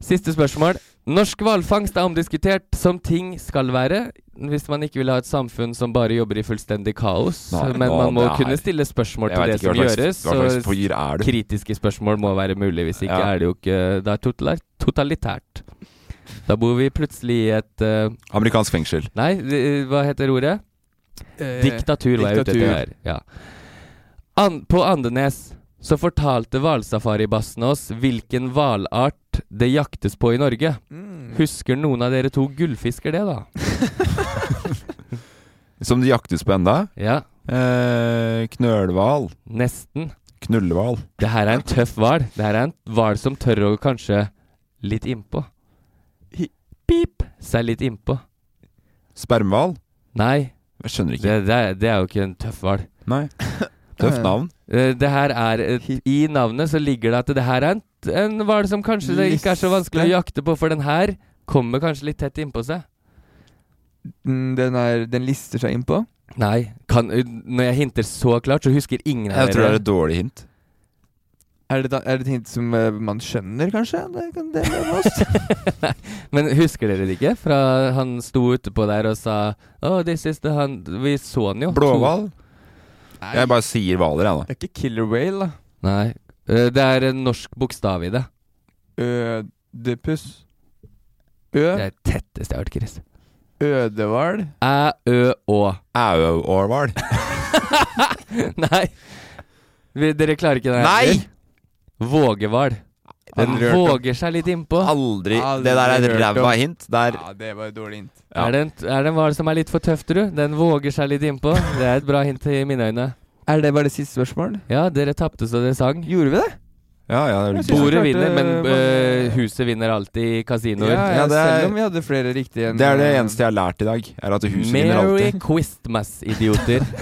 Siste spørsmål. Norsk hvalfangst er omdiskutert som ting skal være, hvis man ikke vil ha et samfunn som bare jobber i fullstendig kaos.
Nei,
Men
nå,
man må kunne stille spørsmål til det som gjøres. Så kritiske spørsmål må være mulig, hvis ikke
Ja.
er det jo ikke Det er totalitært. Da bor vi plutselig i et uh,
Amerikansk fengsel.
Nei, hva heter ordet?
Eh,
Diktatur var jeg ute etter her. Ja. An på Andenes så fortalte hvalsafaribassen oss hvilken hvalart det jaktes på i Norge.
Mm.
Husker noen av dere to gullfisker det, da?
Som det jaktes på enda.
Ja,
Eh, knølhval.
nesten.
Knullhval.
Det her er en tøff hval. Det her er en hval som tør å kanskje litt innpå. Pip! Seg litt innpå.
Spermhval.
Nei,
Jeg skjønner
det,
ikke.
det, er, det er jo ikke en tøff hval.
Nei. Tøft navn.
Eh, Det her er et, I navnet så ligger det at det her er en, hval som kanskje det ikke er så vanskelig å jakte på, for den her kommer kanskje litt tett innpå seg.
Mm, Den, er, den lister seg innpå.
Nei, kan, uh, når jeg hinter så klart, så husker ingen av
Jeg tror det er et dårlig hint.
Er det, da, er det ting som eh, man skjønner, kanskje? Det kan dele med oss.
Men husker dere det ikke? Fra han sto utepå der og sa Oh, this is the han Vi så han jo.
Blåhval? Jeg bare sier hvaler, jeg, da.
det er ikke killer whale, da.
Nei. Uh, Det er en norsk bokstav i det.
Ødepus. Ø.
Det er det tetteste jeg har hørt, Chris.
Ødehval.
Æ, ø, å.
Auårhval.
Nei. Vi, dere klarer ikke det?
Nei!
Heller? Vågehval. Den
ah,
våger seg litt innpå.
Aldri.
Aldri
Det der er et ræva hint. Der
Ja, det var et dårlig hint.
Ja.
Er det en, er det en hval som er litt for tøff, tror du? Den våger seg litt innpå. Det er et bra hint i mine øyne.
Er det bare det siste spørsmål?
Ja, dere tapte så dere sang.
Gjorde vi det?
Ja, ja,
Bordet vinner, men
mange-
øh, huset vinner alltid i kasinoer.
Ja, ja,
er-
selv om vi hadde flere riktige enn
Det er det
eh,
eneste jeg har lært i dag. Er at huset vinner alltid. Merry.
Christmas, idioter.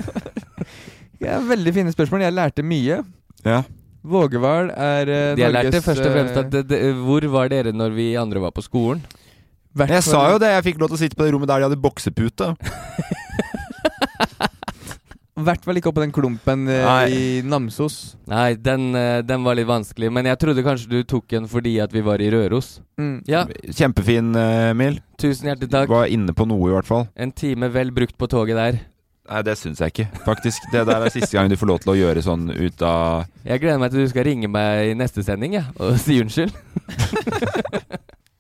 Ja, veldig fine spørsmål. Jeg lærte mye.
Ja.
Vågehval er uh,
De har lært det først og fremst
eh,
at det, det, Hvor var dere når vi andre var på skolen?
hvert
Jeg sa jo det, jeg fikk lov til å sitte på det rommet der de hadde boksepute.
I hvert fall ikke oppå den klumpen
uh,
i Namsos.
Nei, den, uh, den var litt vanskelig. Men jeg trodde kanskje du tok en fordi at vi var i Røros.
Mm.
Ja,
Kjempefin, eh, Emil.
tusen hjertelig takk.
Du Var inne på noe, i hvert fall.
En time vel brukt på toget der.
Nei, det syns jeg ikke, faktisk. Det der er siste gang du får lov til å gjøre sånn ut av
Jeg gleder meg til du skal ringe meg i neste sending ja, og si unnskyld.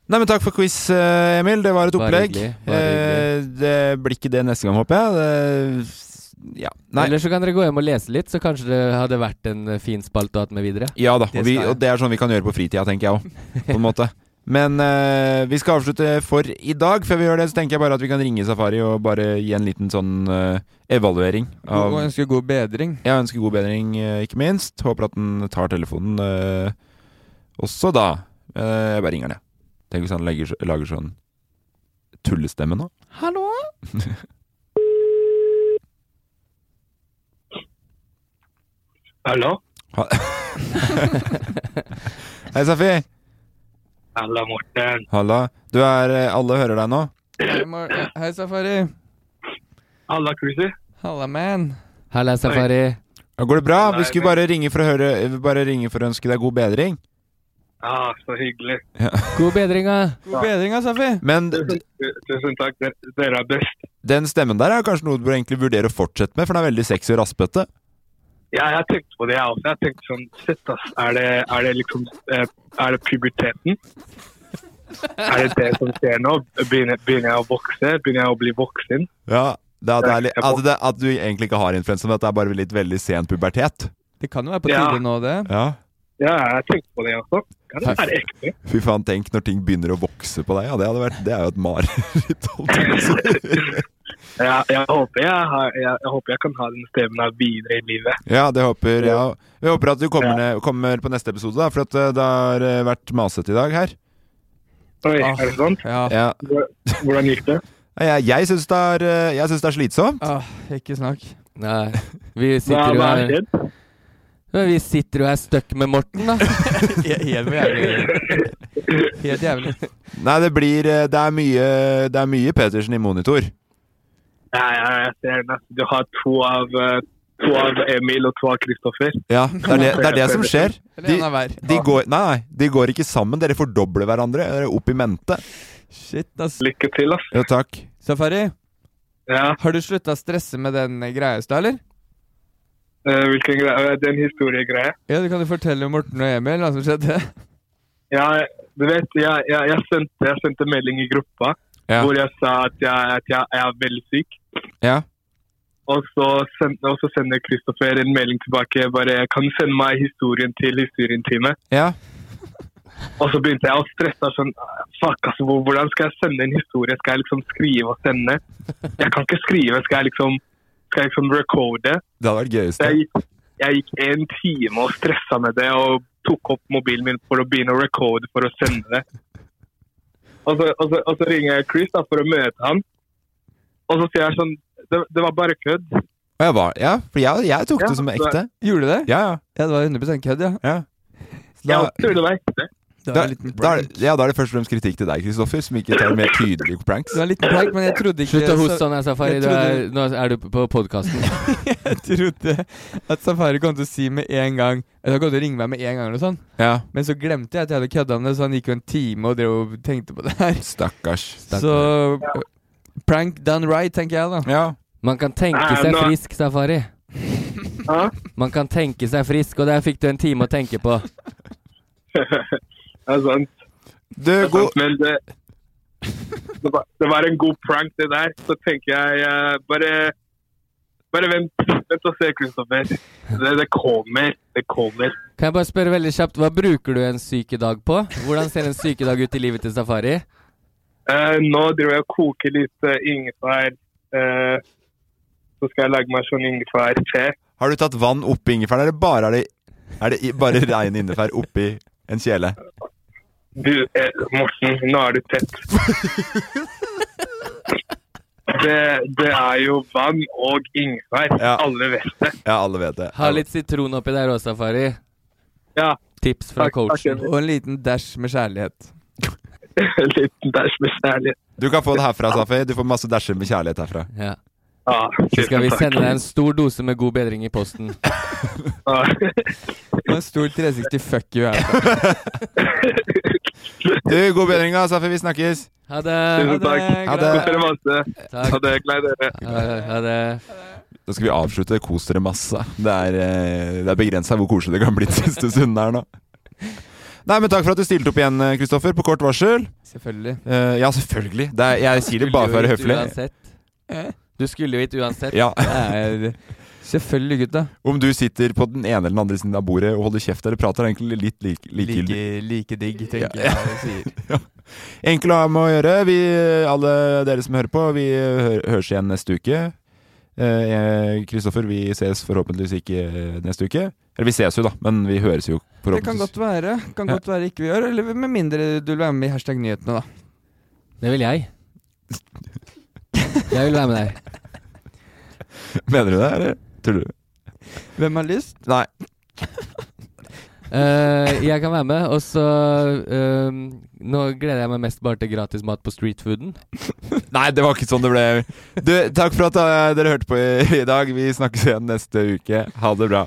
Nei, men takk for quiz, eh, Emil. Det var et
Bare
opplegg.
hyggelig, bare
hyggelig. det blir ikke det neste gang, håper jeg. Det, ja. Nei.
Eller så kan dere gå hjem og lese litt, så kanskje det hadde vært en fin spalte å ha med videre.
Ja da. Og, vi, og det er sånn vi kan gjøre på fritida, tenker jeg òg. På en måte. Men uh, vi skal avslutte for i dag. Før vi gjør det, så tenker jeg bare at vi kan ringe Safari og bare gi en liten sånn uh, evaluering.
Og
ønske
ønsker god bedring.
jeg ønsker god bedring, uh, ikke minst. Håper at den tar telefonen også da. Eh, jeg bare ringer den, jeg. Tenk hvis han legger, lager sånn tullestemme nå.
Hallo?
Hallo?
Hei, Safi.
Halla, Morten.
Halla. Du er eh, Alle hører deg nå?
Hei, Hei, Safari.
Halla, Cruiser.
Halla, man.
Halla, Safari.
Ja, Går det bra? Vi skulle bare ringe for å høre Bare ringe for å ønske deg god bedring.
Ja, så hyggelig.
God bedring, da.
God bedring, da, Safi.
Men
Tusen, tusen takk. Dere, dere er best.
den stemmen der er kanskje noe du bør egentlig vurdere å fortsette med, for den er veldig sexy og raspete.
Ja, jeg tenkte på det, jeg også. Jeg tenkte sånn Shit, ass. Er det, er det liksom eh, Er det puberteten? Er det det som skjer nå? Begynner, begynner jeg å vokse? Begynner jeg å bli voksen?
Ja, det er, det er, at, det, at du egentlig ikke har influensa, men at det er bare litt veldig sen pubertet.
Det kan jo være på
Ja.
tide nå, det.
Ja.
Ja, jeg tenkte på det også. Kan det være ekte?
Fy faen, tenk når ting begynner å vokse på deg. Ja, det hadde vært Det er jo et mareritt. jeg.
Ja, jeg, håper jeg, har, jeg, jeg håper jeg kan ha den stemmen her videre i livet.
Ja, det håper jeg òg. Vi håper at du kommer, ned, kommer på neste episode, da, for at eh, det har eh, vært masete i dag her.
Oi,
Ah.
er det sant?
Ja.
Ja.
Hvordan gikk det?
Jeg, jeg syns det, er, eh, jeg syns det er slitsomt.
Ah, ikke snakk.
Nei, vi sitter jo her? Men Vi sitter jo her stuck med Morten, da.
Helt jævlig. Helt jævlig.
Nei, det blir Det er mye, det er mye Petersen i monitor.
Ja, ja, jeg ser det. Du har to av, eh, to av Emil og to av Kristoffer.
Ja, det er det, det, er det som skjer. De, de, går, nei, nei, de går ikke sammen. Dere fordobler hverandre. Dere er opp i mente.
Shit, ass.
Lykke til, ass.
Ja, takk.
Safari,
Ja,
har du slutta å stresse med den greia i stad, eller?
Uh, hvilken greie? Det er en historiegreie.
Ja, du kan jo fortelle Morten og Emil hva som skjedde.
Ja, du vet, jeg, jeg, jeg, sendte, jeg sendte melding i gruppa
Ja.
hvor jeg sa at jeg, at jeg, jeg er veldig syk.
Ja.
Og så, send, og så sender Kristoffer en melding tilbake. bare, Kan du sende meg historien til historien-teamet?
Ja.
Og så begynte jeg å stresse. sånn, fuck, altså, Hvordan skal jeg sende en historie? Skal jeg liksom skrive og sende? Jeg kan ikke skrive. Skal jeg liksom, skal jeg liksom recorde?
Det hadde vært gøyest.
Jeg gikk, jeg gikk en time og stressa med det og tok opp mobilen min for å begynne å recorde for å sende det. Og så, og så, og så ringer jeg Chris da, for å møte han. Og så sier jeg sånn Det, det var bare kødd.
Og jeg var, ja, for jeg, jeg tok
Ja,
det som ekte.
Gjorde du det?
Ja, ja.
Ja, det var 100 kødd, ja.
ja. Da,
Jeg
Da,
trodde det var ekte.
Det
da,
var en liten
da, er det- ja, da er det først og fremst kritikk til deg, Kristoffer, som ikke tar mer tydelige pranks.
Det var en liten prank, men jeg trodde ikke
Slutt å hoste sånn, Safari. er, nå er du på podkasten.
Jeg trodde at Safari kom til å si med en gang Eller han kom til å ringe meg med en gang, eller noe sånt.
Ja.
men så glemte jeg at jeg hadde kødda med det, så han gikk jo en time og drev og tenkte på det her.
Stakkars.
Så uh, prank done right, tenker jeg da.
Ja.
Man kan tenke seg frisk, Safari. Man kan tenke seg frisk, og der fikk du en time å tenke på.
Det er sant.
Du,
Det er
god
sant, Men det, det, var, det var en god prank, det der. Så tenker jeg uh, bare Bare vent, vent og se, Kristoffer. Det, det kommer. Det kommer.
Kan jeg bare spørre veldig kjapt, hva bruker du en sykedag på? Hvordan ser en sykedag ut i livet til Safari?
Eh, nå driver jeg og koker litt uh, ingefær. Uh, så skal jeg lage meg sånn ingefærte.
Har du tatt vann oppi ingefæren, eller bare er det Er det bare rein ingefær oppi en kjele?
Du, eh, Morten, nå er du tett. Det, det er jo vann og ingefær. Alle vet det.
Ja, alle vet det.
Ha litt sitron oppi der òg, Safari.
Ja.
Tips fra coachen.
Og en liten dash med kjærlighet.
En liten dash med kjærlighet.
Du kan få det herfra, Safi. Du får masse dæsjer med kjærlighet herfra.
Ja.
Ja,
Så skal vi sende deg en stor dose med god bedring i posten.
Og en stor 360 fuck you herfra.
Du, god bedring, da, Safi. Vi snakkes.
Ha det.
Tusen takk.
Ha det.
Kos dere masse.
Takk.
Ha det. Glad dere.
Ha, ha det.
Da skal vi avslutte Kos dere masse. Det er, eh, det er begrensa hvor koselig det kan bli de siste stundene her nå. Nei, men Takk for at du stilte opp igjen, eh, Kristoffer, på kort varsel.
Selvfølgelig.
Uh, ja, selvfølgelig. Det er, jeg sier det bare for å være høflig.
Uansett. Du skulle jo hit uansett.
Ja.
Er, Selvfølgelig, gutta.
Om du sitter på den ene eller den andre siden av bordet og holder kjeft eller prater, er egentlig litt like, likegyldig.
Like, like digg, tenker
Ja.
jeg sier.
ja. Enkel å ha med å gjøre. Vi, alle dere som hører på, vi hø høres igjen neste uke. Kristoffer, Kristoffer, vi ses forhåpentligvis ikke eh, neste uke. Eller vi ses jo, da, men vi høres jo
Det kan godt være. Kan godt være ikke vi gjør. Eller med mindre du vil være med i hashtag nyhetene, da.
Det vil jeg. Jeg vil være med deg.
Mener du det, eller tror du?
Hvem har lyst?
Nei.
Eh, jeg kan være med, og så eh, Nå gleder jeg meg mest bare til gratis mat på streetfooden.
Nei, det var ikke sånn det ble. Du, takk for at eh, dere hørte på i, i dag. Vi snakkes igjen neste uke. Ha det bra.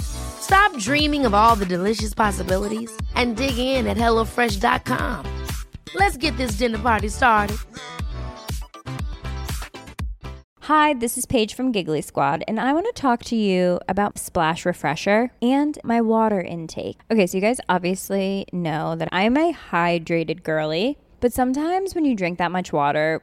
Stop dreaming of all the delicious possibilities and dig in at HelloFresh.com. Let's get this dinner party started.
Hi, this is Paige from Giggly Squad, and I want to talk to you about Splash Refresher and my water intake. Okay, so you guys obviously know that I'm a hydrated girly, but sometimes when you drink that much water,